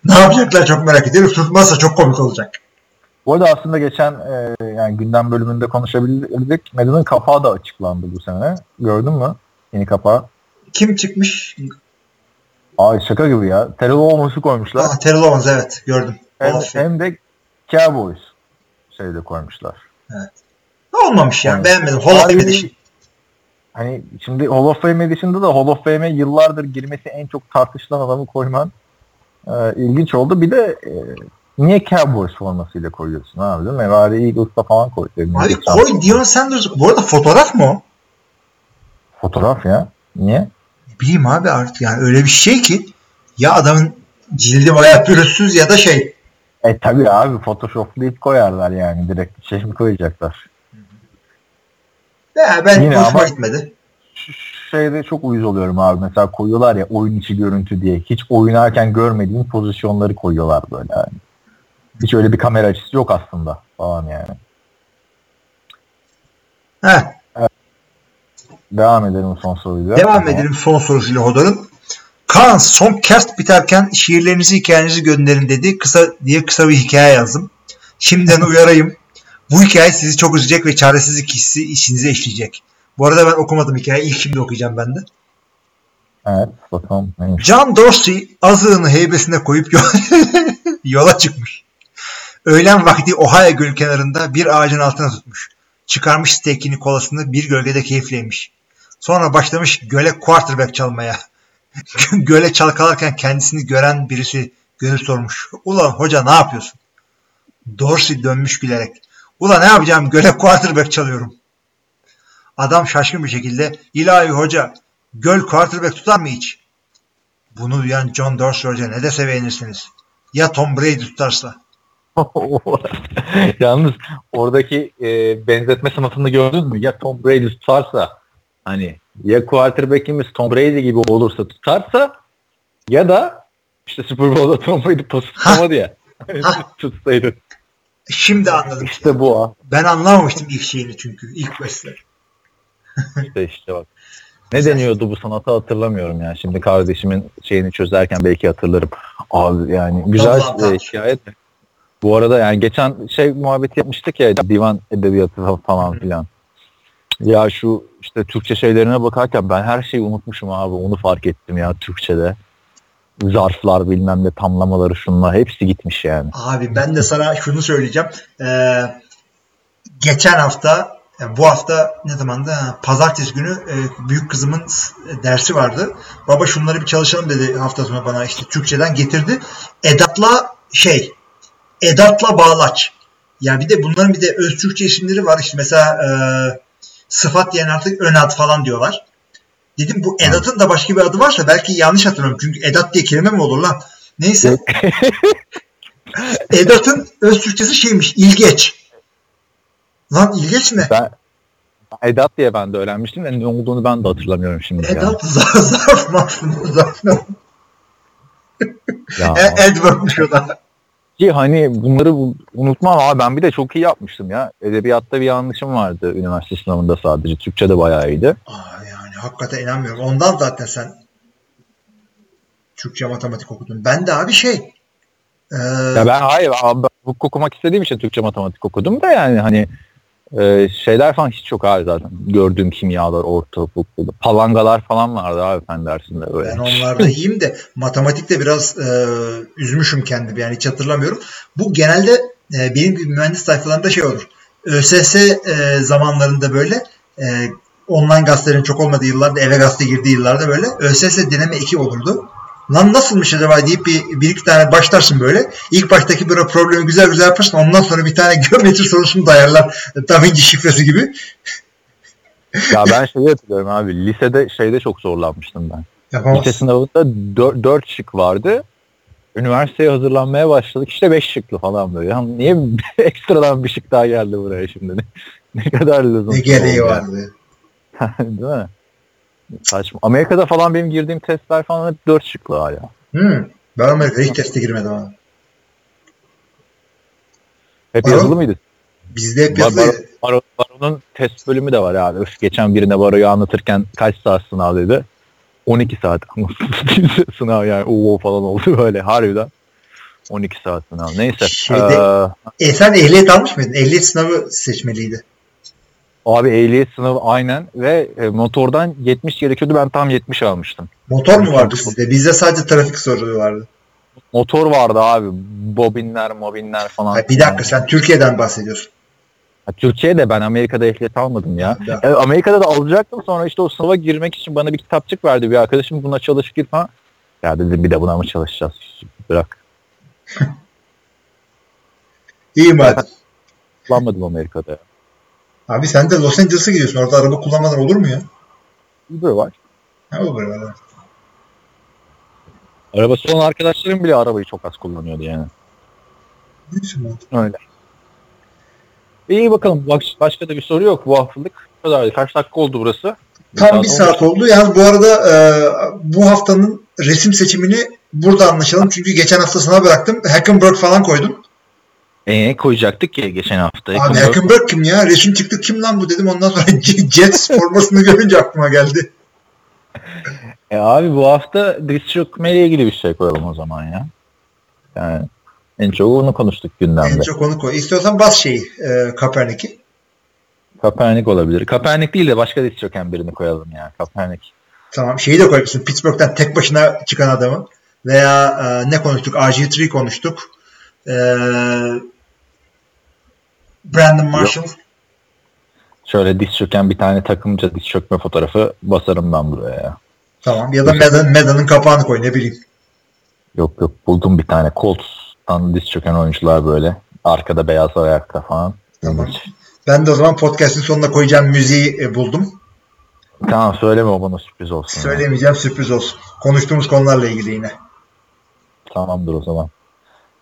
ne yapacaklar çok merak ediyorum. Tutmazsa çok komik olacak. Bu arada aslında geçen e, yani gündem bölümünde konuşabildik. Madden'ın kapağı da açıklandı bu sene. Gördün mü? Yeni kapağı. Kim çıkmış? Ay şaka gibi ya. Terrell Owens'u koymuşlar. Aa, Terrell Owens evet gördüm. hem, hem de Cowboys şeyde koymuşlar. Olmamış yani Evet. beğenmedim. Hall of Fame. Hani şimdi Hall of Fame Edition'da da Hall of Fame'e yıllardır girmesi en çok tartışılan adamı koyman e, ilginç oldu. Bir de e, niye Cowboys formasıyla koyuyorsun abi değil mi? Bari Eagles'ta falan koy. Abi koy Dion Sanders. Bu arada fotoğraf mı o? Fotoğraf ya. Niye? Ne bileyim abi artık yani öyle bir şey ki ya adamın cildi bayağı pürüzsüz ya da şey E tabi abi photoshoplayıp koyarlar yani direkt şey mi koyacaklar. Ya ben Yine hoşuma gitmedi. Şeyde çok uyuz oluyorum abi. Mesela koyuyorlar ya oyun içi görüntü diye. Hiç oynarken görmediğin pozisyonları koyuyorlar böyle yani. Hiç öyle bir kamera açısı yok aslında falan yani. Heh, Devam edelim son soruyla. devam edelim son sorusuyla Hodor'un. Kaan son cast biterken şiirlerinizi hikayenizi gönderin dedi. Kısa diye kısa bir hikaye yazdım. Şimdiden uyarayım. Bu hikaye sizi çok üzecek ve çaresizlik hissi işinize işleyecek. Bu arada ben okumadım hikayeyi. İlk şimdi okuyacağım ben de. Evet bakalım neymiş. John Dorsey azığını heybesine koyup yola, yola çıkmış. Öğlen vakti Ohio göl kenarında bir ağacın altına tutmuş. Çıkarmış steakini kolasını bir gölgede keyifleymiş. Sonra başlamış göle quarterback çalmaya. göle çalkalarken kendisini gören birisi gönül sormuş. Ulan hoca ne yapıyorsun? Dorsey dönmüş gülerek. Ulan ne yapacağım göle quarterback çalıyorum. Adam şaşkın bir şekilde ilahi hoca göl quarterback tutar mı hiç? Bunu duyan John Dorsey Hoca ne dese beğenirsiniz. Ya Tom Brady tutarsa? Yalnız oradaki e, benzetme sınıfını gördün mü? Ya Tom Brady tutarsa hani ya quarterback'imiz Tom Brady gibi olursa tutarsa ya da işte Super Bowl'da Tom Brady pası tutamadı ya. Tutsaydı. Şimdi anladım. İşte bu ha. Ben anlamamıştım ilk şeyini çünkü. ilk başta. İşte işte bak. Ne deniyordu bu sanata hatırlamıyorum yani. Şimdi kardeşimin şeyini çözerken belki hatırlarım. Abi yani güzel hikaye. de. Bu arada yani geçen şey muhabbeti yapmıştık ya divan edebiyatı falan filan. Ya şu işte Türkçe şeylerine bakarken ben her şeyi unutmuşum abi. Onu fark ettim ya Türkçe'de. Zarflar bilmem ne tamlamaları şunlar hepsi gitmiş yani. Abi ben de sana şunu söyleyeceğim. Ee, geçen hafta yani bu hafta ne zamandı? Ha, Pazartesi günü e, büyük kızımın s- dersi vardı. Baba şunları bir çalışalım dedi hafta sonu bana işte Türkçeden getirdi. Edatla şey Edatla bağlaç. Ya bir de bunların bir de öz Türkçe isimleri var. İşte mesela e, sıfat yerine artık ön ad falan diyorlar. Dedim bu edatın da başka bir adı varsa belki yanlış hatırlıyorum. Çünkü edat diye kelime mi olur lan? Neyse. edatın öz Türkçesi şeymiş. ilgeç. Lan ilgeç ne? Ben Edat diye ben de öğrenmiştim de ne olduğunu ben de hatırlamıyorum şimdi. yani. Edat zarf zarf? Zarf? Ya. E- Edward'mış o da. Ki hani bunları bu- unutmam abi ben bir de çok iyi yapmıştım ya. Edebiyatta bir yanlışım vardı üniversite sınavında sadece. Türkçe de bayağı iyiydi. Aa, yani hakikaten inanmıyorum. Ondan zaten sen Türkçe matematik okudun. Ben de abi şey e, Ya ben hayır abi hukuk okumak istediğim için Türkçe matematik okudum da yani hani e, şeyler falan hiç yok abi zaten. Gördüğüm kimyalar ortaokulda. Palangalar falan vardı abi fen dersinde böyle. ben onlarda iyiyim de matematikte biraz e, üzmüşüm kendimi. Yani hiç hatırlamıyorum. Bu genelde e, benim gibi mühendis sayfalarında şey olur. ÖSS e, zamanlarında böyle e, online gazetelerin çok olmadığı yıllarda eve gazete girdiği yıllarda böyle ÖSS deneme 2 olurdu. Lan nasılmış acaba deyip bir, bir iki tane başlarsın böyle. İlk baştaki böyle problemi güzel güzel yaparsın. Ondan sonra bir tane geometri sorusunu dayarlar. Da Vinci şifresi gibi. Ya ben şeyi hatırlıyorum abi. Lisede şeyde çok zorlanmıştım ben. Yapamaz. Lise sınavında 4 şık vardı. Üniversiteye hazırlanmaya başladık. İşte 5 şıklı falan böyle. Ya niye ekstradan bir şık daha geldi buraya şimdi? Ne, ne kadar lüzum. Ne gereği vardı. Değil mi? Saçma. Amerika'da falan benim girdiğim testler falan hep 4 şıklı hala. Hmm. Ben Amerika'ya hiç teste girmedim abi. Hep Baro- yazılı mıydı? Bizde hep Bar- yazılıydı. Baro- Baro'nun test bölümü de var abi. Öf, geçen birine Baro'yu anlatırken kaç saat sınav dedi. 12 saat. sınav yani uuu falan oldu böyle harbiden. 12 saat sınav. Neyse. Şeyde- Ee, E sen ehliyet almış mıydın? Ehliyet sınavı seçmeliydi. Abi ehliyet sınavı aynen ve e, motordan 70 gerekiyordu. Ben tam 70 almıştım. Motor mu vardı sizde? Bizde sadece trafik soruları vardı. Motor vardı abi. Bobinler, mobinler falan. Hayır, bir dakika sen Türkiye'den bahsediyorsun. Ha, Türkiye'de ben Amerika'da ehliyet almadım ya. Ya. E, Amerika'da da alacaktım sonra işte o sınava girmek için bana bir kitapçık verdi bir arkadaşım buna çalış gir falan. Ya dedim bir de buna mı çalışacağız? Bırak. İyi madem. Kullanmadım Amerika'da. Abi sen de Los Angeles'a gidiyorsun. Orada araba kullanmadan olur mu ya? Uber var. Ne olur ya? Arabası olan arkadaşlarım bile arabayı çok az kullanıyordu yani. Neyse. Öyle. İyi bakalım. Baş- Başka da bir soru yok bu haftalık. Bu kadar. Kaç dakika oldu burası? Tam bir oldu. saat oldu. Yalnız bu arada e, bu haftanın resim seçimini burada anlaşalım. Çünkü geçen hafta sana bıraktım. Hackenberg falan koydum. Ee, koyacaktık ya geçen hafta. Abi Hackenberg- kim ya? Resim çıktı kim lan bu dedim. Ondan sonra Jets formasını görünce aklıma geldi. E abi bu hafta diz çökmeyle ilgili bir şey koyalım o zaman ya. Yani en çok onu konuştuk En gündemde. çok onu koy. İstiyorsan bas şeyi e, Kaepernick'i. Kaepernick olabilir. Kaepernick değil de başka çöken birini koyalım ya. Kaepernick. Tamam şeyi de koyabilirsin. Pittsburgh'ten tek başına çıkan adamı. Veya e, ne konuştuk? RG3 konuştuk. E, Brandon Marshall. Şöyle diz çöken bir tane takımca diz çökme fotoğrafı basarım ben buraya ya. Tamam. Ya da Medan, Medan'ın kapağını koy ne bileyim. Yok yok buldum bir tane Colts'tan diz çöken oyuncular böyle. Arkada beyaz ayakta falan. Tamam. Ben de o zaman podcast'in sonuna koyacağım müziği e, buldum. Tamam söyleme o bana sürpriz olsun. Söylemeyeceğim sürpriz olsun. Konuştuğumuz konularla ilgili yine. Tamamdır o zaman.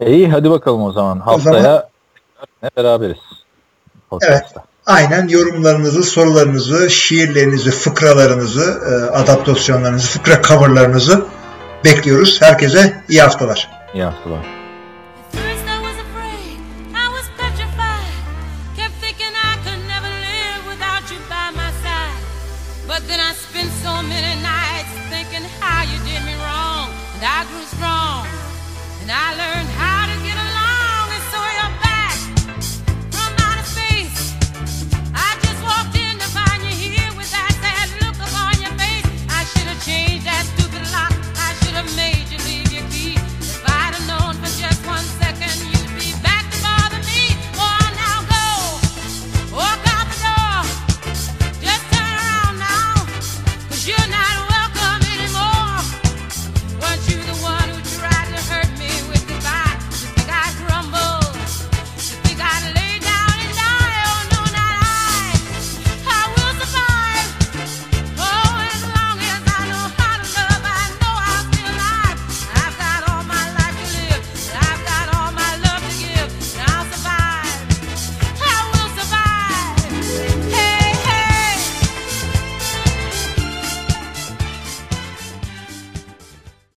E iyi hadi bakalım o zaman. Haftaya zaman- ne beraberiz. Podcast'ta. Aynen yorumlarınızı, sorularınızı, şiirlerinizi, fıkralarınızı, e, adaptasyonlarınızı, fıkra coverlarınızı bekliyoruz. Herkese iyi haftalar. İyi haftalar.